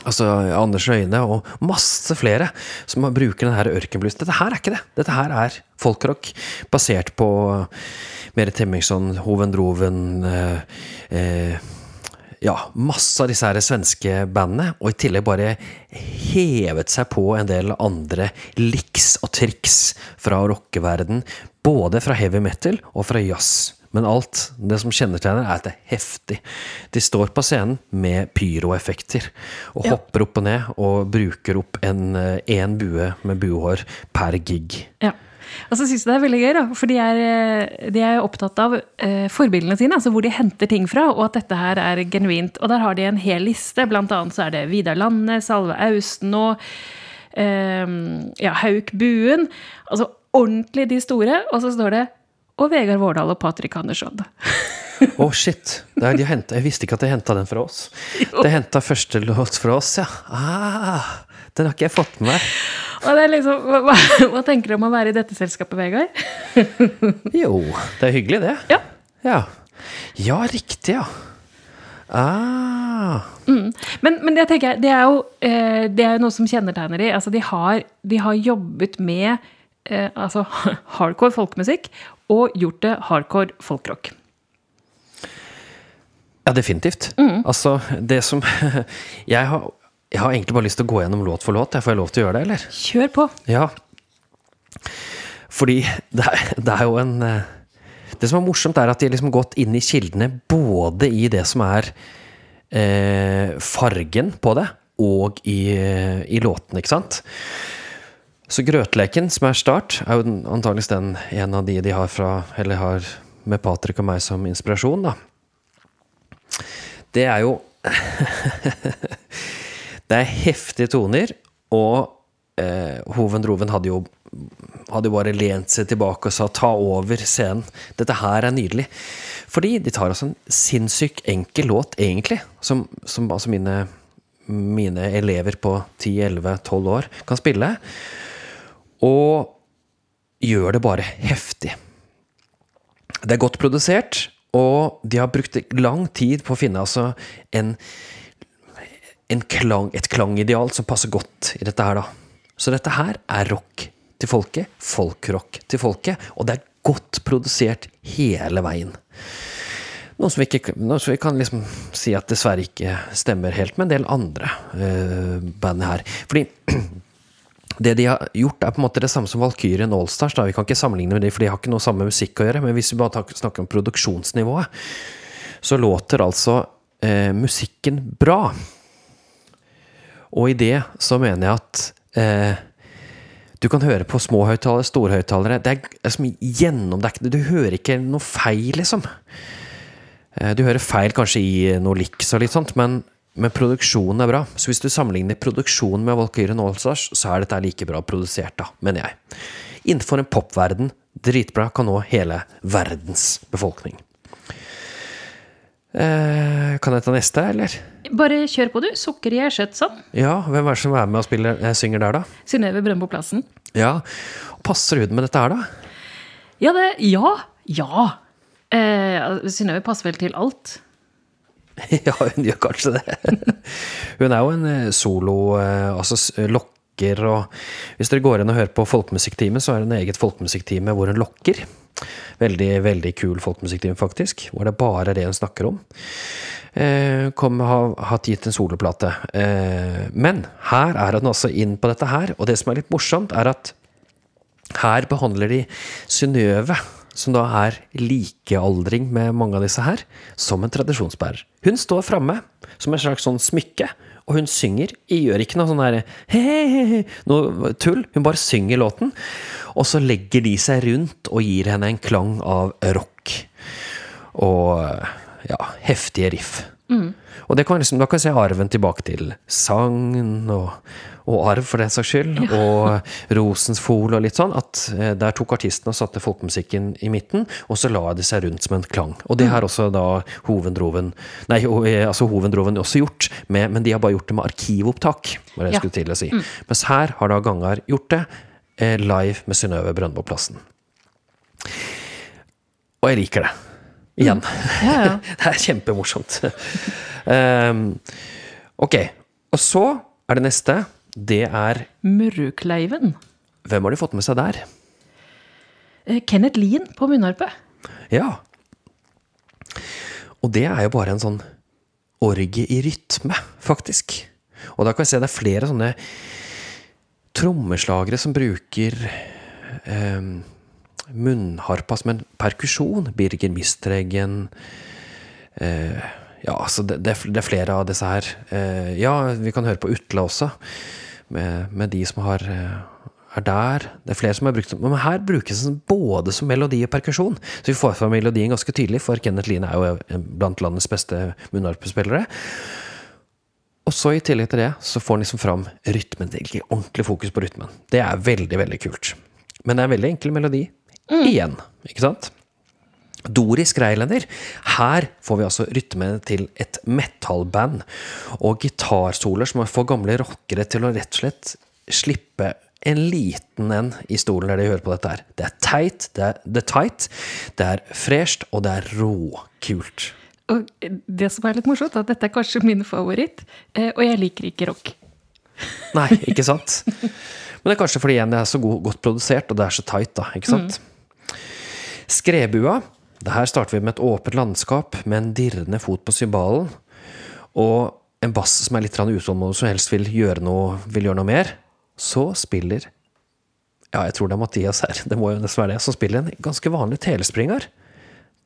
Altså Anders Øyne og masse flere som bruker denne ørkenblues. Dette her er ikke det. Dette her er folkrock basert på mer Temmingsson, Hovendroven eh, eh, Ja, masse av disse her svenske bandene. Og i tillegg bare hevet seg på en del andre liks og triks fra rockeverden. Både fra heavy metal og fra jazz. Men alt det som kjennetegner, er at det er heftig. De står på scenen med pyroeffekter og Ja. hopper opp og ned og bruker opp en én bue med buehår per gig. Ja. Og så syns jeg det er veldig gøy, da, for de er, eh, de er opptatt av eh, forbildene sine, altså hvor de henter ting fra, og at dette her er genuint. Og der har de en hel liste, blant annet så er det Vidar Lande, Salve Austen og eh, ja, Hauk Buen. Altså ordentlig de store, og så står det og Vegard Vårdal og Patrick Andersson. Å, shit! Det er, de hentet, jeg visste ikke at de henta den fra oss. De henta første låt fra oss, ja. Ah, den har ikke jeg fått med meg. Og det er liksom, hva, hva, tenker du om å være i dette selskapet, Vegard? Jo, det er hyggelig, det. Ja. Ja, ja riktig, ja. Ah. Men, men det tenker jeg, det er jo eh, det er noe som kjennetegner de. Altså, de, har, de har jobbet med eh, altså, hardcore folkemusikk og gjort det hardcore folkrock. Ja, definitivt. Altså, det som jeg har, jeg har egentlig bare lyst til å gå gjennom låt for låt. Får jeg lov til å gjøre det, eller? Kjør på! Ja. Fordi det er, det er jo en eh, Det som er morsomt, er at de har liksom gått inn i kildene både i det som er eh, fargen på det, og i, eh, i låtene, ikke sant? Så Grøtleken, som er start, er jo antakeligvis den en av de de har fra har med Patrick og meg som inspirasjon, da. Det er jo Det er heftige toner, og eh, Hovendroven hadde jo hadde jo bare lent seg tilbake og sa 'ta over scenen'. Dette her er nydelig. Fordi de tar altså en sinnssykt enkel låt, egentlig, som, som altså mine, mine elever på 10-11-12 år kan spille, og gjør det bare heftig. Det er godt produsert, og de har brukt lang tid på å finne altså en, en klang, et klangideal som passer godt i dette her, da. Så dette her er rock til folket, folkrock til folket, og det er godt produsert hele veien. Noe som ikke, noe som vi kan liksom si at dessverre ikke stemmer helt med en del andre uh, band her. Fordi det de har gjort, er på en måte det samme som Valkyrien Allstars. Da. Vi kan ikke sammenligne med det, for de har ikke noe samme musikk å gjøre. Men hvis vi bare snakker om produksjonsnivået, så låter altså eh, musikken bra. Og i det så mener jeg at eh, du kan høre på små høyttalere, store høyttalere. Det er liksom gjennom det er Du hører ikke noe feil, liksom. Eh, Du hører feil kanskje i noe liks og litt sånt, men, men produksjonen er bra. Så hvis du sammenligner produksjonen med Valkyrien Allstars, så er dette like bra produsert, da, mener jeg. Innenfor en popverden, dritbra, kan nå hele verdens befolkning. Eh, kan jeg ta neste, eller? Bare kjør på, du. Sukker i sånn. Ja, hvem er det som er med og spiller, eh, synger der, da? Synnøve Brøndbo Plassen. Ja, Passer hun med dette her, da? Ja, det Ja! Ja! Eh, Synnøve passer vel til alt. Ja, hun gjør kanskje det. Hun er jo en eh, solo, eh, altså s- lokker og Hvis dere går inn og hører på Folkemusikktime, så er det en eget folkemusikktime hvor hun lokker. Veldig, veldig kul folkemusikktime, faktisk. Hvor det bare er det hun snakker om. Eh, kom har hatt gitt en soloplate. Eh, men her er hun altså inn på dette her, og det som er litt morsomt, er at her behandler de Synnøve, som da er likealdring med mange av disse her, som en tradisjonsbærer. Hun står framme som en slags sånn smykke, og hun synger. Gjør ikke noe sånn he-he-he, noe tull. Hun bare synger låten, og så legger de seg rundt og gir henne en klang av rock. Og ja, heftige riff. Og det kan liksom, da kan jeg se arven tilbake til sagn og, og arv, for den saks skyld, og Rosensfol og litt sånn, at eh, der tok artistene og satte folkemusikken i midten, og så la de seg rundt som en klang. Og det har også da Hovendroven Nei, eh, altså Hovendroven også gjort, med, men de har bare gjort det med arkivopptak, var det jeg Ja. skulle til å si. Mens her har da Gangar gjort det eh, live med Synnøve Brøndbo-plassen. Og jeg liker det. Igjen. Ja, ja. Det er kjempemorsomt. um, ok, og så er det neste. Det er Murrukleiven. Hvem har de fått med seg der? Eh, Kenneth Lien på munnharpe. Ja. Og det er jo bare en sånn orgie i rytme, faktisk. Og da kan vi se det er flere sånne trommeslagere som bruker um, munnharpa som en perkusjon. Birger Mistreggen eh, Ja, altså det, det, er er flere av disse her. Eh, ja, vi kan høre på Utla også, med, med de som har eh, er der. Det er flere som har brukt Men her brukes den både som melodi og perkusjon. Så vi får fram melodien ganske tydelig, for Kenneth Line er jo blant landets beste munnharpespillere. Og så i tillegg til det, så får han liksom fram rytmen. Det er ikke ordentlig fokus på rytmen. Det er veldig, veldig kult. Men det er en veldig enkel melodi. Igjen, ikke sant? Doris Greilander. Her får vi altså rytme til et metallband. Og gitarsoler som får gamle rockere til å rett og slett slippe en liten en i stolen der de hører på dette her. Det er teit, det er, det er tight, det er fresht, og det er råkult. Og det som er litt morsomt, er at dette er kanskje min favoritt, eh, og jeg liker ikke rock. Nei, ikke sant? Men det er kanskje fordi igjen det er så godt produsert, og det er så tight, da. Ikke sant? Skrebua. Det her starter vi med et åpent landskap med en dirrende fot på cymbalen. Og en bass som er litt utålmodig, som helst vil gjøre noe, vil gjøre noe mer. Så spiller Ja, jeg tror det er Mathias her, det må jo nesten være det, som spiller en ganske vanlig telespringer.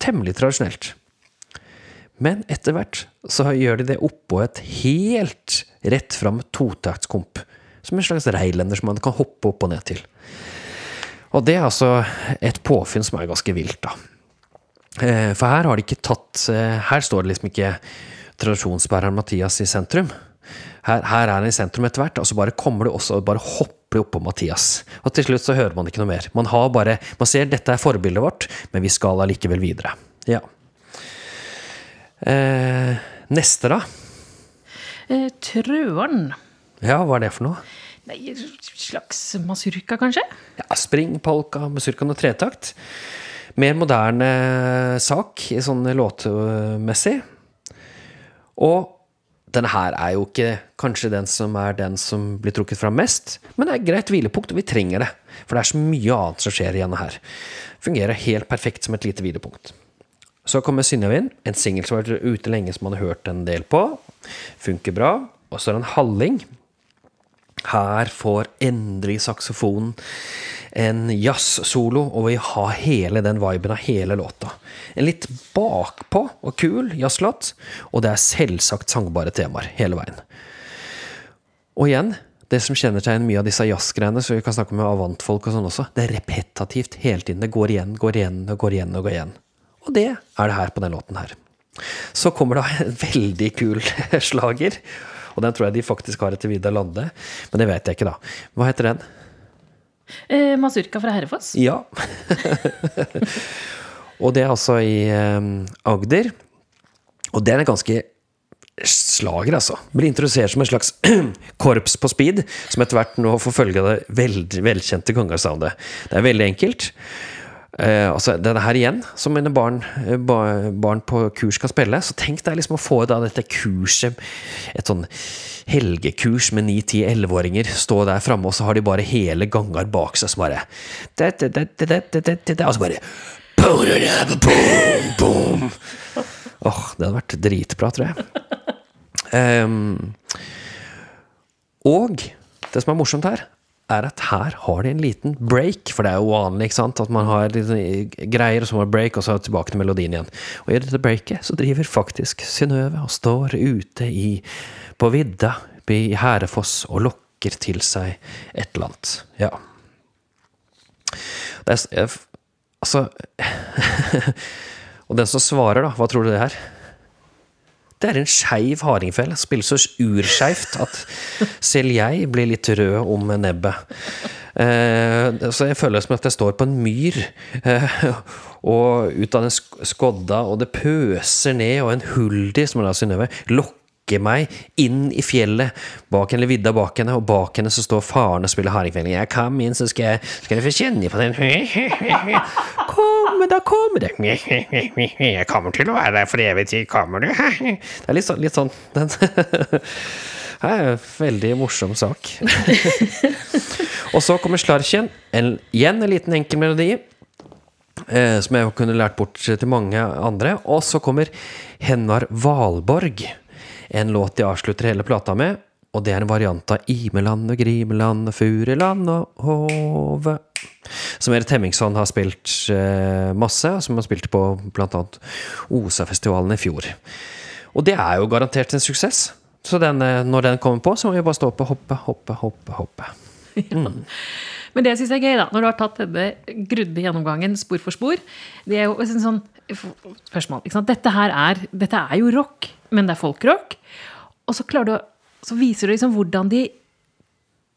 Temmelig tradisjonelt. Men etter hvert så gjør de det oppå et helt rett fram totaktskomp. Som en slags reilender som man kan hoppe opp og ned til. Og det er altså et påfunn som er ganske vilt, da. Eh, For her har de ikke tatt eh, Her står det liksom ikke tradisjonsbæreren Mathias i sentrum. Her, her er han i sentrum etter hvert, og så bare kommer det også bare hopper det oppå Mathias. Og til slutt så hører man ikke noe mer. Man har bare Man ser dette er forbildet vårt, men vi skal allikevel videre. Ja. Eh, neste, da? Eh, Trøen. Ja, hva er det for noe? Nei, slags masurka, kanskje? Ja, Springpolka, masurka, og tretakt. Mer moderne sak, sånn låtmessig. Og denne her er jo ikke kanskje den som er den som blir trukket fram mest, men det er et greit hvilepunkt, og vi trenger det. For det er så mye annet som skjer igjen her. Fungerer helt perfekt som et lite hvilepunkt. Så kommer Synnøve en singel som har vært ute lenge, som man har hørt en del på. Funker bra. Og så er det en halling. Her får endelig saksofonen en jazz-solo, og vi har hele den viben av hele låta. En litt bakpå og kul jazzlåt, og det er selvsagt sangbare temaer hele veien. Og igjen, det som kjennetegner mye av disse jazzgreiene, så vi kan snakke med avantfolk og sånn også, det er repetativt hele tiden. Det går igjen, går igjen og går igjen og går igjen. Og det er det her på den låten her. Så kommer da en veldig kul slager, og den tror jeg de faktisk har etter Vidar Lande, men det vet jeg ikke, da. Hva heter den? Eh, masurka fra Herrefoss. Ja. og det er altså i eh, Agder. Og den er ganske slager, altså. Blir introdusert som en slags korps på speed, som etter hvert nå får følge av det veldig velkjente Gangar-soundet. Det er veldig enkelt. Eh, altså, det her igjen, som mine barn, eh, barn på kurs skal spille. Så tenk deg liksom å få da dette kurset, et sånn helgekurs med 9-10-11-åringer, stå der framme, og så har de bare hele ganger bak seg som bare det, det, det, det, det, det, det, Og så bare boom, boom. Åh, det hadde vært dritbra, tror jeg. Um, og det som er morsomt her, er at her har de en liten break, for det er jo vanlig ikke sant? at man har greier, og så må man break, og så tilbake til melodien igjen. Og i dette breaket så driver faktisk Synnøve og står ute i, på vidda i Hærefoss og lokker til seg et eller annet. Ja. Det er, altså Og den som svarer, da, hva tror du det er? Det er en skeiv hardingfele. Spiller så urskeivt at selv jeg blir litt rød om nebbet. Eh, så jeg føler det som at jeg står på en myr, eh, og ut av den skodda, og det pøser ned, og en huldi, som er da Synnøve, lokker meg inn i fjellet, bak eller vidda bak henne, og bak henne så står faren og spiller hardingfele. Jeg kom inn, så skal jeg, skal jeg få kjenne på den Kom, da kommer det. Jeg kommer til å være der for evig tid, kommer du? Det er litt sånn, litt sånn den, Det er en veldig morsom sak. Og så kommer Slarkjen. En, igjen en liten enkel melodi. Eh, som jeg kunne lært bort til mange andre. Og så kommer Hennar Valborg. En låt de avslutter hele plata med. Og det er en variant av Imeland og Grimeland og Fureland og Hove. Som Erit Hemmingsson har spilt eh, masse, som han spilte på bl.a. OSA-festivalen i fjor. Og det er jo garantert en suksess. Så den, eh, når den kommer på, så må vi bare stå opp og hoppe, hoppe, hoppe, hoppe. Men det syns jeg er gøy, da, når du har tatt denne grudde gjennomgangen spor for spor. Det er jo en sånn spørsmål. Dette her er, dette er jo rock, men det er folkrock. Og så, klarer du, å- så viser det liksom hvordan de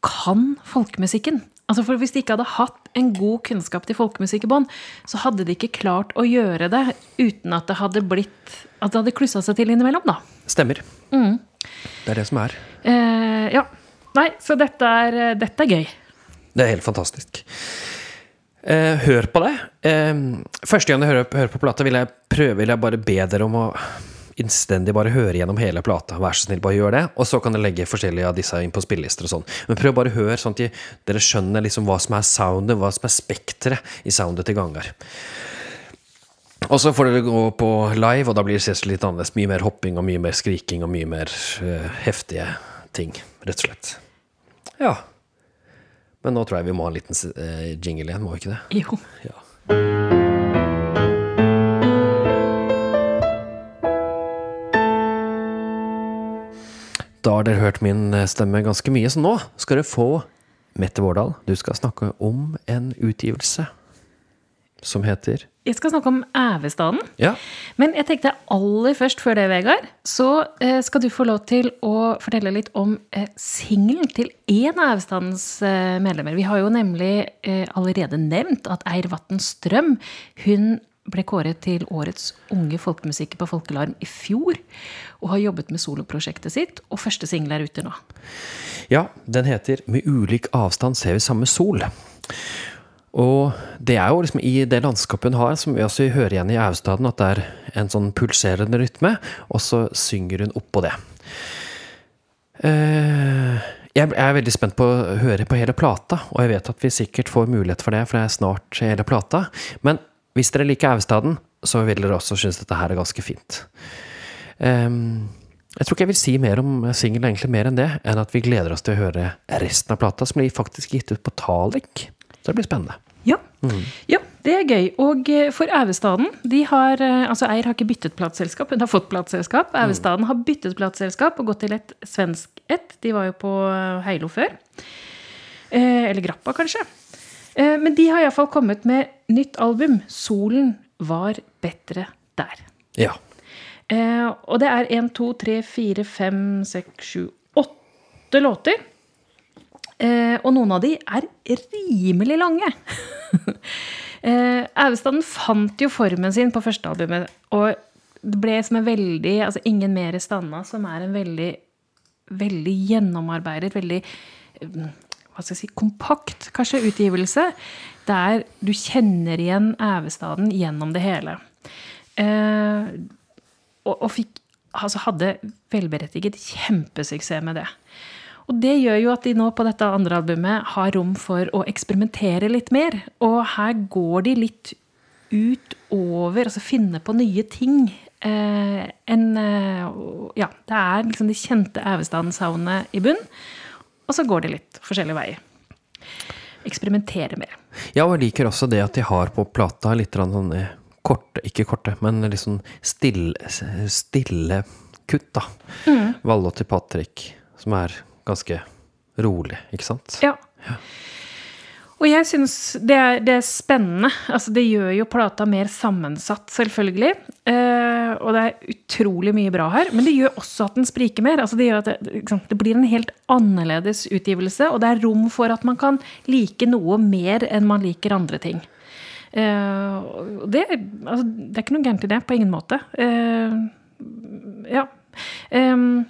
kan folkemusikken. Altså for Hvis de ikke hadde hatt en god kunnskap til folkemusikk i bånn, så hadde de ikke klart å gjøre det uten at det hadde blitt At det hadde klussa seg til innimellom, da. Stemmer. Det er det som er. Eh, ja. Nei, så dette er, dette er gøy. Det er helt fantastisk. Eh, hør på det. Eh, første gang du hører, hører på plata, vil jeg prøve vil jeg bare be dere om å innstendig bare høre gjennom hele plata. Vær så snill, bare gjør det. Og så kan dere legge forskjellige av disse inn på spillelister og sånn. Men prøv bare å høre, sånn at dere skjønner liksom hva som er soundet, hva som er spekteret i soundet til Gangar. Og så får dere gå på live, og da blir det selvsagt litt annerledes. Mye mer hopping og mye mer skriking og mye mer uh, heftige ting, rett og slett. Ja. Men nå tror jeg vi må ha en liten uh, jingle igjen, må vi ikke det? Jo. Ja. Da har dere hørt min eh, stemme ganske mye, så nå skal dere få Mette Vårdal. Du skal snakke om en utgivelse som heter Jeg skal snakke om Ævestaden. Ja. Men jeg tenkte aller først før det, Vegard, så eh, skal du få lov til å fortelle litt om eh, singelen til en av Ævestadens medlemmer. Vi har jo nemlig allerede nevnt at Eir Vatn Strøm hun ble kåret til årets unge folkemusiker på Folkelarm i fjor. Og har jobbet med soloprosjektet sitt, og første singel er ute nå. Ja, den heter Med ulik avstand ser vi samme sol. Og det er jo liksom i det landskapet hun har, som vi også hører igjen i Austaden, at det er en sånn pulserende rytme, og så synger hun oppå det. Eh, Jeg er veldig spent på å høre på hele plata, og jeg vet at vi sikkert får mulighet for det, for det er snart hele plata. Men hvis dere liker Austaden, så vil dere også synes dette her er ganske fint. Um, jeg tror ikke jeg vil si mer om singelen, egentlig mer enn det, enn at vi gleder oss til å høre resten av plata, som blir faktisk gitt ut på Talik. Så det blir spennende. Ja. ja, det er gøy. Og eh, for Ævestaden de har, eh, altså Eir har ikke byttet plateselskap, hun har fått plateselskap. Ævestaden har byttet plateselskap og gått til et svensk ett. De var jo på eh, Heilo før. Eh, eller Grappa, kanskje. Eh, men de har iallfall kommet med nytt album. 'Solen var bedre der'. Ja. Eh, og det er én, to, tre, fire, fem, seks, sju, åtte låter. Eh, og noen av de er rimelig lange. eh, fant jo formen sin på første albumet, og det ble som en veldig altså Ingen mere standa, som er en veldig veldig gjennomarbeidet, veldig hva skal jeg si, kompakt kanskje utgivelse, der du kjenner igjen Ævestaden gjennom det hele. Eh, og, og fikk, altså hadde velberettiget kjempesuksess med det. Og det gjør jo at de nå på dette andre albumet har rom for å eksperimentere litt mer. Og her går de litt utover, altså finne på nye ting. Eh, en, eh, ja, det er liksom de kjente Ævestaden-soundene i bunn. Og så går de litt forskjellige veier. Eksperimentere mer. Ja, og jeg liker også det at de har på plata litt sånne korte, ikke korte, men litt sånn stille, stille kutt, da. Mm. Valle til Patrick, som er ganske rolig, ikke sant? Ja. ja. Og jeg syns det, det, er spennende. Altså, det gjør jo plata mer sammensatt, selvfølgelig. Eh, og det er utrolig mye bra her. Men det gjør også at den spriker mer. Altså, det gjør at det, det, blir en helt annerledes utgivelse. Og det er rom for at man kan like noe mer enn man liker andre ting. Eh, det, altså, det, er ikke noe gærent i det, på ingen måte. Eh, ja. Um,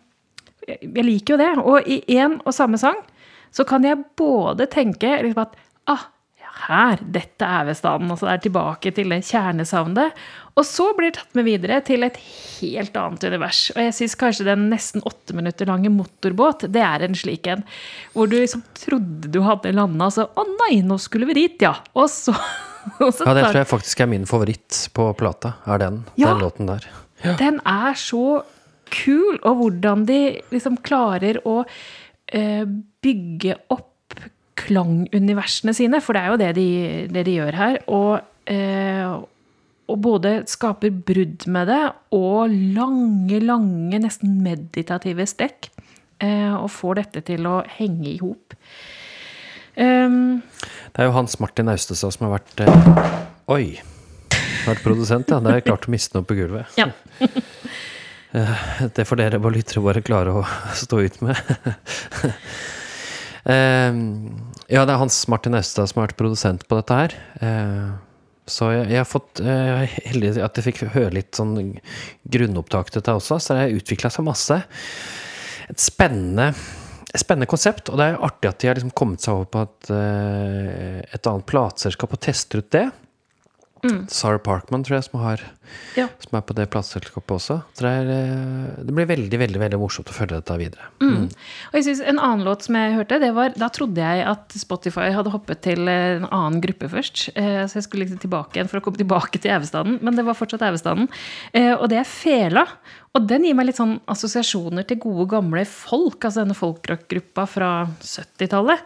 jeg liker jo det. Og i én og samme sang så kan jeg både tenke liksom at ah, her, dette er Vestanden. Altså det er tilbake til det kjernesavnet. Og så blir det tatt med videre til et helt annet univers. Og jeg syns kanskje den nesten åtte minutter lange motorbåt, det er en slik en. Hvor du liksom trodde du hadde landa, så å nei, nå skulle vi dit, ja. Og så, og så Ja, det tror jeg faktisk er min favoritt på plata. Er den. Ja, den låten der. Ja. Den er så kul, og hvordan de liksom klarer å eh, bygge opp klanguniversene sine, for det er jo det de, det de gjør her. Og, eh, og både skaper brudd med det, og lange, lange, nesten meditative stekk. Eh, og får dette til å henge i hop. Um, det er jo Hans Martin Austestad som har vært eh, Oi! Vært produsent, ja. Det er klart å miste noe på gulvet. Ja. Eh, det får dere bare lyttere våre klare å stå ut med. Eh, ja, det er Hans Martin Austad som har vært produsent på dette her. Eh, så jeg, jeg har fått heldig at jeg fikk høre litt sånn grunnopptak til dette også, så det har utvikla seg masse. Et spennende spennende konsept, og det er artig at de har liksom kommet seg over på et, et annet plateselskap og tester ut det. Mm. Sarah Parkman, tror jeg, som, har, ja. som er på det plateselskapet også. Det, er, eh, det, blir veldig veldig, veldig morsomt å følge dette videre. Mm. Mm. Og jeg synes En annen låt som jeg hørte, det var, da trodde jeg at Spotify hadde hoppet til en annen gruppe først. Eh, så jeg skulle liksom tilbake igjen for å komme tilbake til Evestaden, men det var fortsatt Evestaden. Eh, og det er Fela. Og den gir meg litt sånn assosiasjoner til gode, gamle folk. Altså denne folkrockgruppa fra 70-tallet.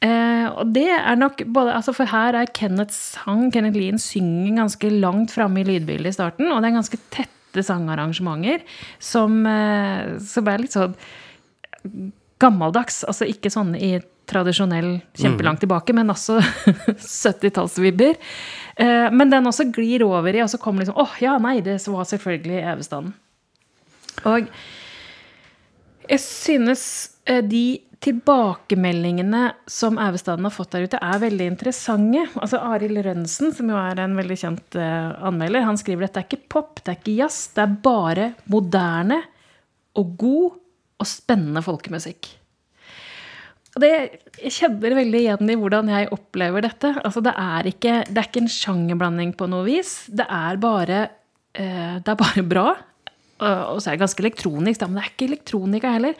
Eh, og det er nok både altså For her er Kenneths sang, Kenneth Lien synger ganske langt framme i lydbildet i starten. Og det er ganske tette sangarrangementer som, eh, som er litt sånn gammeldags. Altså ikke sånn i tradisjonell kjempelangt mm. tilbake, men også 70-tallsvibber. Eh, men den også glir over i, og så kommer liksom åh, oh, ja, nei, det var selvfølgelig Evestanden. Og jeg synes eh, de tilbakemeldingene som Ævestaden har fått der ute, er veldig interessante. Altså Arild Rønsen, som jo er en veldig kjent uh, anmelder, han skriver at det er ikke pop, det er ikke jazz, det er bare moderne og god og spennende folkemusikk. Og det, jeg kjenner veldig igjen i hvordan jeg opplever dette. Altså det, er ikke, det er ikke en sjangerblanding på noe vis. Det er bare, uh, det er bare bra. Og så er det ganske elektronisk, da, men det er ikke elektronika heller.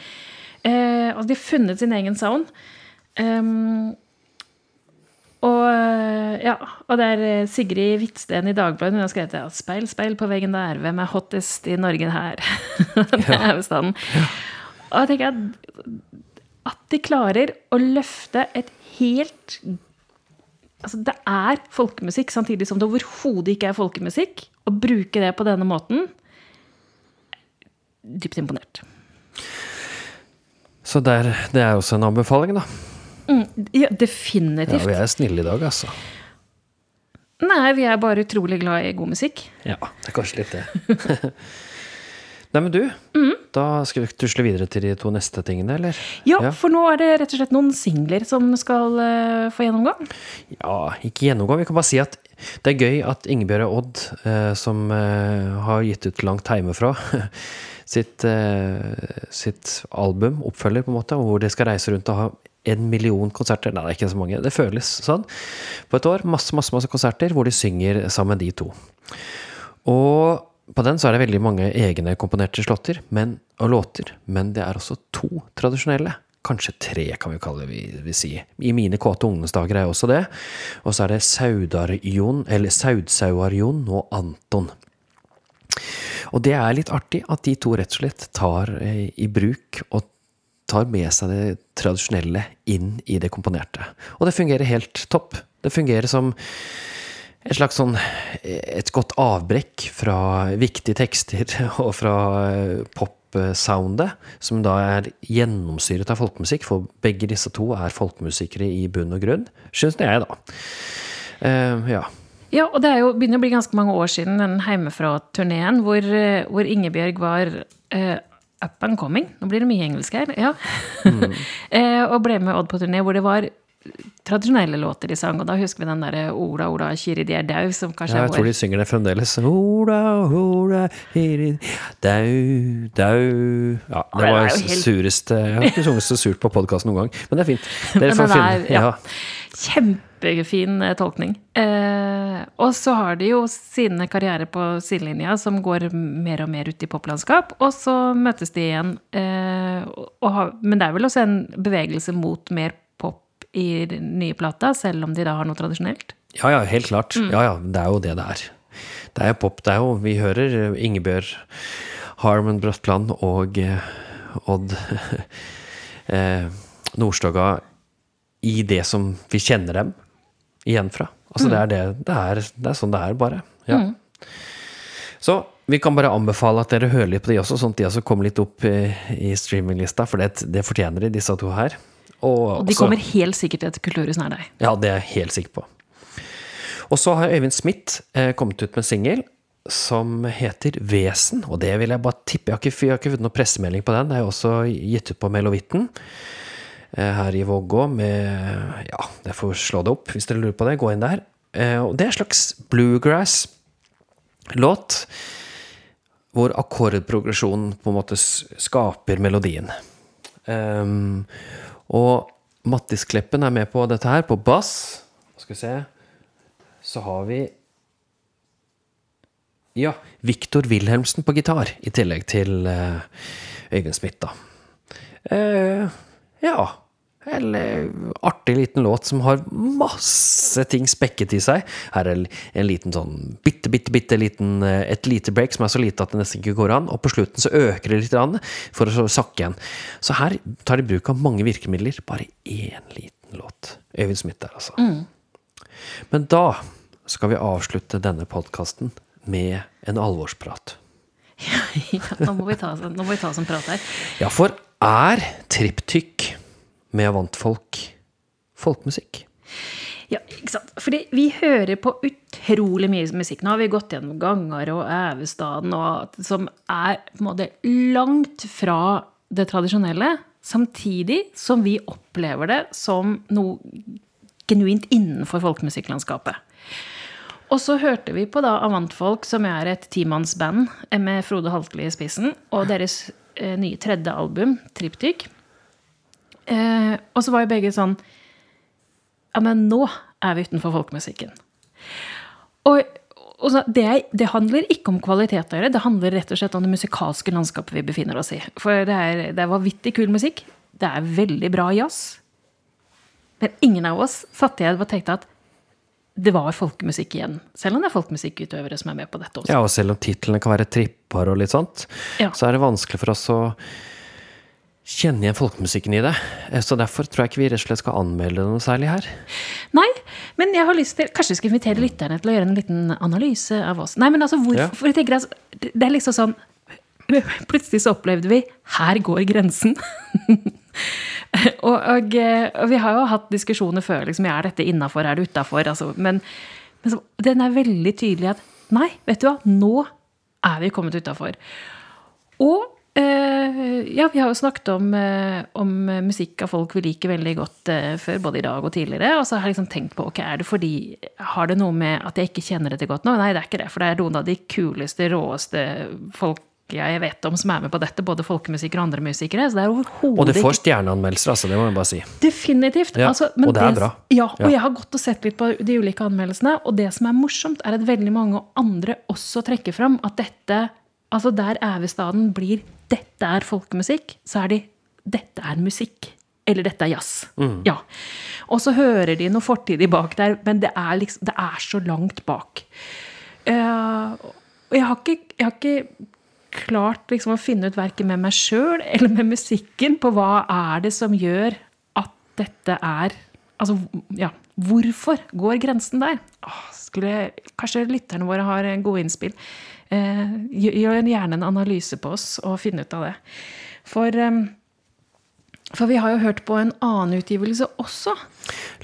Eh, altså, de har funnet sin egen sound. Um, og, ja, og det er eh, Sigrid Hvitsten i Dagbladet hun har skrevet at 'Speil, speil på veggen der, hvem er hottest i Norge her?' det er bestanden. Ja. Og jeg tenker at, at de klarer å løfte et helt Altså, det er folkemusikk, samtidig som det overhodet ikke er folkemusikk. Å bruke det på denne måten dypt imponert. Så der, det er også en anbefaling, da. Mm, ja, definitivt. Ja, vi er snille i dag, altså. Nei, vi er bare utrolig glad i god musikk. Ja, det er kanskje litt det. Nei, men du, mm. da skal vi tusle videre til de to neste tingene, eller? Ja, ja, for nå er det rett og slett noen singler som skal uh, få gjennomgang. Ja, ikke gjennomgang. Vi kan bare si at det er gøy at Ingebjørg Odd, uh, som uh, har gitt ut langt hjemmefra sitt, sitt album, oppfølger, på en måte, hvor de skal reise rundt og ha en million konserter. Nei, det er ikke så mange. Det føles sånn. På et år. Masse, masse, masse konserter hvor de synger sammen, de to. Og på den så er det veldig mange egne komponerte slåtter men, og låter, men det er også to tradisjonelle. Kanskje tre, kan vi kalle det. Vi, vi si. I mine kåte ungdomsdager er også det. Og så er det Saudarjon, eller Saudsauarjon og Anton. Og det er litt artig at de to rett og slett tar eh, i bruk og tar med seg det tradisjonelle inn i det komponerte. Og det fungerer helt topp. Det fungerer som et slags sånn et godt avbrekk fra viktige tekster og fra eh, popsoundet, som da er gjennomsyret av folkemusikk, for begge disse to er folkemusikere i bunn og grunn, syns jeg, da. Uh, ja. Ja, og det er jo, begynner å bli ganske mange år siden den Heimefra-turneen hvor, eh, hvor, Ingebjørg var uh, up and coming. Nå blir det mye engelsk her. Ja. Mm. uh, og ble med Odd på turné hvor det var tradisjonelle låter de sang. Og da husker vi den derre Ola, Ola, kiri de er dau, som kanskje ja, jeg tror de synger det fremdeles. Ola, Ola, kiri dau, dau Ja, det var det helt... sureste Jeg har ikke sunget så surt på podkast noen gang, men det er fint. Dere får finne ja. Kjempefin eh, tolkning. Eh, og så har de jo sine karrierer på sidelinja som går mer og mer ut i poplandskap, og så møtes de igjen. Eh, har, men det er vel også en bevegelse mot mer pop i den nye plata, selv om de da har noe tradisjonelt? Ja, ja, helt klart. Mm. Ja, ja, det er jo det det er. Det er jo pop, det er jo Vi hører Ingebjørg Harman Brøtland og eh, Odd eh, Nordstoga i det som vi kjenner dem igjen fra. Altså, mm. det, er det, det, er, det, er sånn det er, bare. Ja. Mm. Så vi kan bare anbefale at dere hører litt på de også, sånn at de også kommer litt opp i, i streaminglista, for det, det, fortjener de, disse to her. Og, og de også, kommer helt sikkert til et kulturhus nær deg. Ja, det er jeg helt sikker på. Og så har Øyvind Smith eh, kommet ut med singel som heter Vesen, og det vil jeg bare tippe. Jeg har ikke, jeg har ikke funnet noen pressemelding på den, det er jo også gitt ut på Melovitten. Eh, her i Vågå med Ja, jeg får slå det opp hvis dere lurer på det. Gå inn der. Eh, og det er en slags bluegrass-låt. Hvor akkordprogresjonen på en måte skaper melodien. Um, og Mattis Kleppen er med på dette her, på bass. Skal vi se Så har vi Ja, Viktor Wilhelmsen på gitar, i tillegg til uh, Øyvind Smith, da. Uh, ja. Eller artig liten låt som har masse ting spekket i seg. Her er en liten sånn bitte, bitte, bitte liten eh, Et lite break som er så lite at det nesten ikke går an. Og på slutten så øker det litt for å sakke igjen. Så her tar de bruk av mange virkemidler. Bare én liten låt. Øyvind Smith der, altså. Mm. Men da skal vi avslutte denne podkasten med en alvorsprat. Ja, ta, nå må vi ta oss en prat her. Ja, for er triptykk med avantfolk folkemusikk? Ja, ikke sant. Fordi vi hører på utrolig mye musikk. Nå har vi gått gjennom Gangar og Ævestaden, og, som er på en måte langt fra det tradisjonelle. Samtidig som vi opplever det som noe genuint innenfor folkemusikklandskapet. Og så hørte vi på da Avantfolk, som er et timannsband med Frode Haltli i spissen, og deres nye tredje album, 'Triptyk'. Eh, og så var jo begge sånn Ja, men nå er vi utenfor folkemusikken. Og, og så, det, det, handler ikke om kvalitet å det handler rett og slett om det musikalske landskapet vi befinner oss i. For det er, det er vanvittig kul musikk. Det er veldig bra jazz. Men ingen av oss satte igjen og tenkte at det var folkemusikk igjen. Selv om det er folkemusikkutøvere som er med på dette også. Ja, og selv om titlene kan være tripper og litt sånt, ja. så er det vanskelig for oss å kjenne igjen folkemusikken i det. Eh, så derfor tror jeg ikke vi rett og slett skal anmelde noe særlig her. Nei, men jeg har lyst til Kanskje vi skal invitere lytterne til å gjøre en liten analyse av oss. Nei, men altså, hvorfor ja. jeg tenker altså, Det er liksom sånn Plutselig så opplevde vi Her går grensen. og, og, eh, og, vi har jo hatt diskusjoner før. liksom, Er dette innafor, er det utafor? Altså, men, men så, den er veldig tydelig at nei, vet du hva, nå er vi kommet utafor. Og eh, ja, vi har jo snakket om, eh, om, musikk av folk vi liker veldig godt før, både i dag og tidligere. Og så har jeg liksom tenkt på ok, er det fordi Har det noe med at jeg ikke kjenner dette godt nå? Nei, det er ikke det. For det er noen av de kuleste, råeste folk jeg vet om som er med på dette, både folkemusikere og andre musikere. Så det er overhodet Og det får stjerneanmeldelser, altså. Det må jeg bare si. Definitivt. Ja, altså, men og det er bra. Ja, og Ja. jeg har gått og sett litt på de ulike anmeldelsene, og det som er morsomt, er at veldig mange andre også trekker fram at dette Altså der ævestaden blir 'dette er folkemusikk', så er de 'dette er musikk'. Eller 'dette er jazz'. Mm. Ja. Og så hører de noe fortidig bak der, men det er, liksom, det er så langt bak. Uh, og jeg har ikke, jeg har ikke klart liksom å finne ut verken med meg sjøl eller med musikken på hva er det som gjør at dette er Altså, ja, hvorfor går grensen der? Åh, skulle kanskje lytterne våre har gode innspill. Eh, gjør gjerne en analyse på oss og finne ut av det. For, eh, for vi har jo hørt på en annen utgivelse også.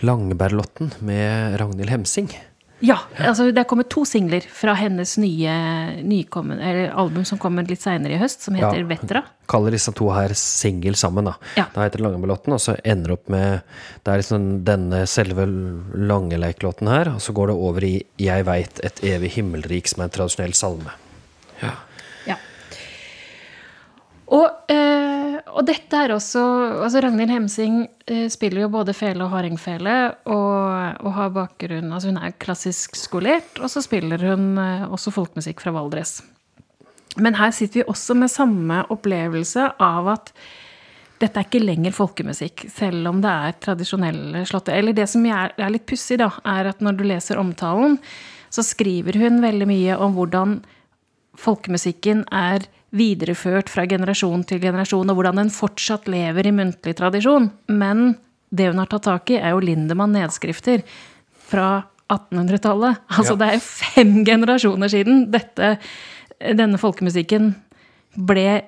Langeberglotten med Ragnhild Hemsing. Ja, altså det er kommet to singler fra hennes nye nykommen, eller album som kommer litt seinere i høst, som heter Ja. Vetra. Kaller disse to her singel sammen, da. Ja. Da heter det Langeberglotten, og så ender opp med Det er liksom denne selve Langeleik-låten her, og så går det over i Jeg veit et evig himmelrik, som er en tradisjonell salme. Ja. Og, eh, og dette er også altså Ragnhild Hemsing eh, spiller jo både fele og hardingfele, og, og har bakgrunn altså Hun er klassisk skolert, og så spiller hun eh, også folkemusikk fra Valdres. Men her sitter vi også med samme opplevelse av at dette er ikke lenger folkemusikk, selv om det er tradisjonelle slåtter. Eller det som er, litt pussig, da, er at når du leser omtalen, så skriver hun veldig mye om hvordan folkemusikken er videreført fra generasjon til generasjon, og hvordan den fortsatt lever i muntlig tradisjon. Men det hun har tatt tak i, er jo Lindemann-nedskrifter fra 1800-tallet. Altså Ja. det er fem generasjoner siden dette, denne folkemusikken ble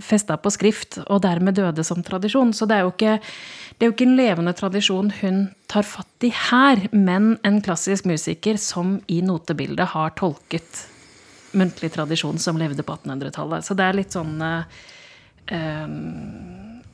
festa på skrift, og dermed døde som tradisjon. Så det er ikke, det er jo ikke en levende tradisjon hun tar fatt i her, men en klassisk musiker som i notebildet har tolket muntlig tradisjon som levde på 1800-tallet. Så det er litt sånn eh, eh,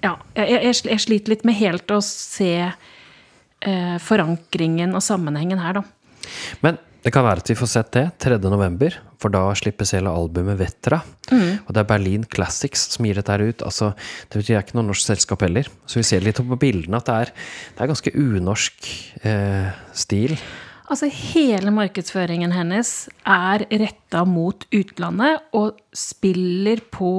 Ja, jeg, jeg, sliter litt med helt å se eh, forankringen og sammenhengen her, da. Men det kan være at vi får sett det 3. november, for da slippes hele albumet Vetra. Mm. Og det er Berlin Classics som gir dette her ut. Altså, det betyr ikke noe norsk selskap heller. Så vi ser litt på bildene at det er, det er ganske unorsk eh, stil. Altså, hele markedsføringen hennes er retta mot utlandet og spiller på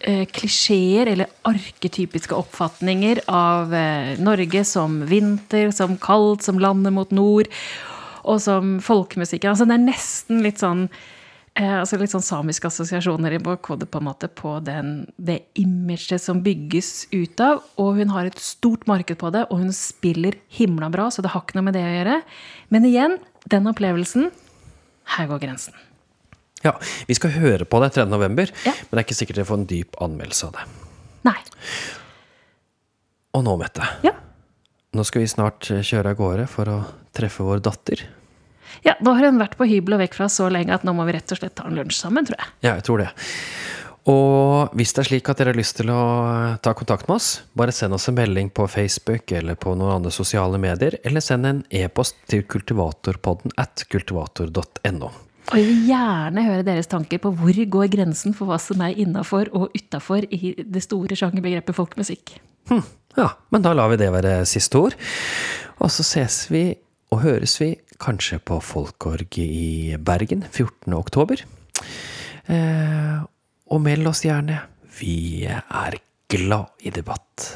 eh, klisjeer eller arketypiske oppfatninger av eh, Norge som vinter, som kaldt, som landet mot nord, og som folkemusikken. Altså, det er nesten litt sånn altså litt sånn samiske assosiasjoner i Båkode på en måte på den, det imaget som bygges ut av. Og hun har et stort marked på det, og hun spiller himla bra, så det har ikke noe med det å gjøre. Men igjen, den opplevelsen Her går grensen. Ja, Vi skal høre på det 3. november, Ja. men det er ikke sikkert dere får en dyp anmeldelse av det. Nei. Og nå, Mette. Ja. Nå skal vi snart eh, kjøre av gårde for å treffe vår datter. Ja. da har hun vært på hybel og vekk fra så lenge at nå må vi rett og slett ta en lunsj sammen, tror jeg. Ja, jeg tror det. Og hvis det er slik at dere har lyst til å ta kontakt med oss, bare send oss en melding på Facebook eller på noen andre sosiale medier, eller send en e-post til kultivatorpodden at kultivator.no. Og jeg vil gjerne høre deres tanker på hvor går grensen for hva som er innafor og utafor i det store sjangerbegrepet folkemusikk. Hm, ja, men da lar vi det være siste ord. Og så ses vi og høres vi kanskje på Folkorget i Bergen 14. oktober. Eh, og meld oss gjerne. Vi er glad i debatt.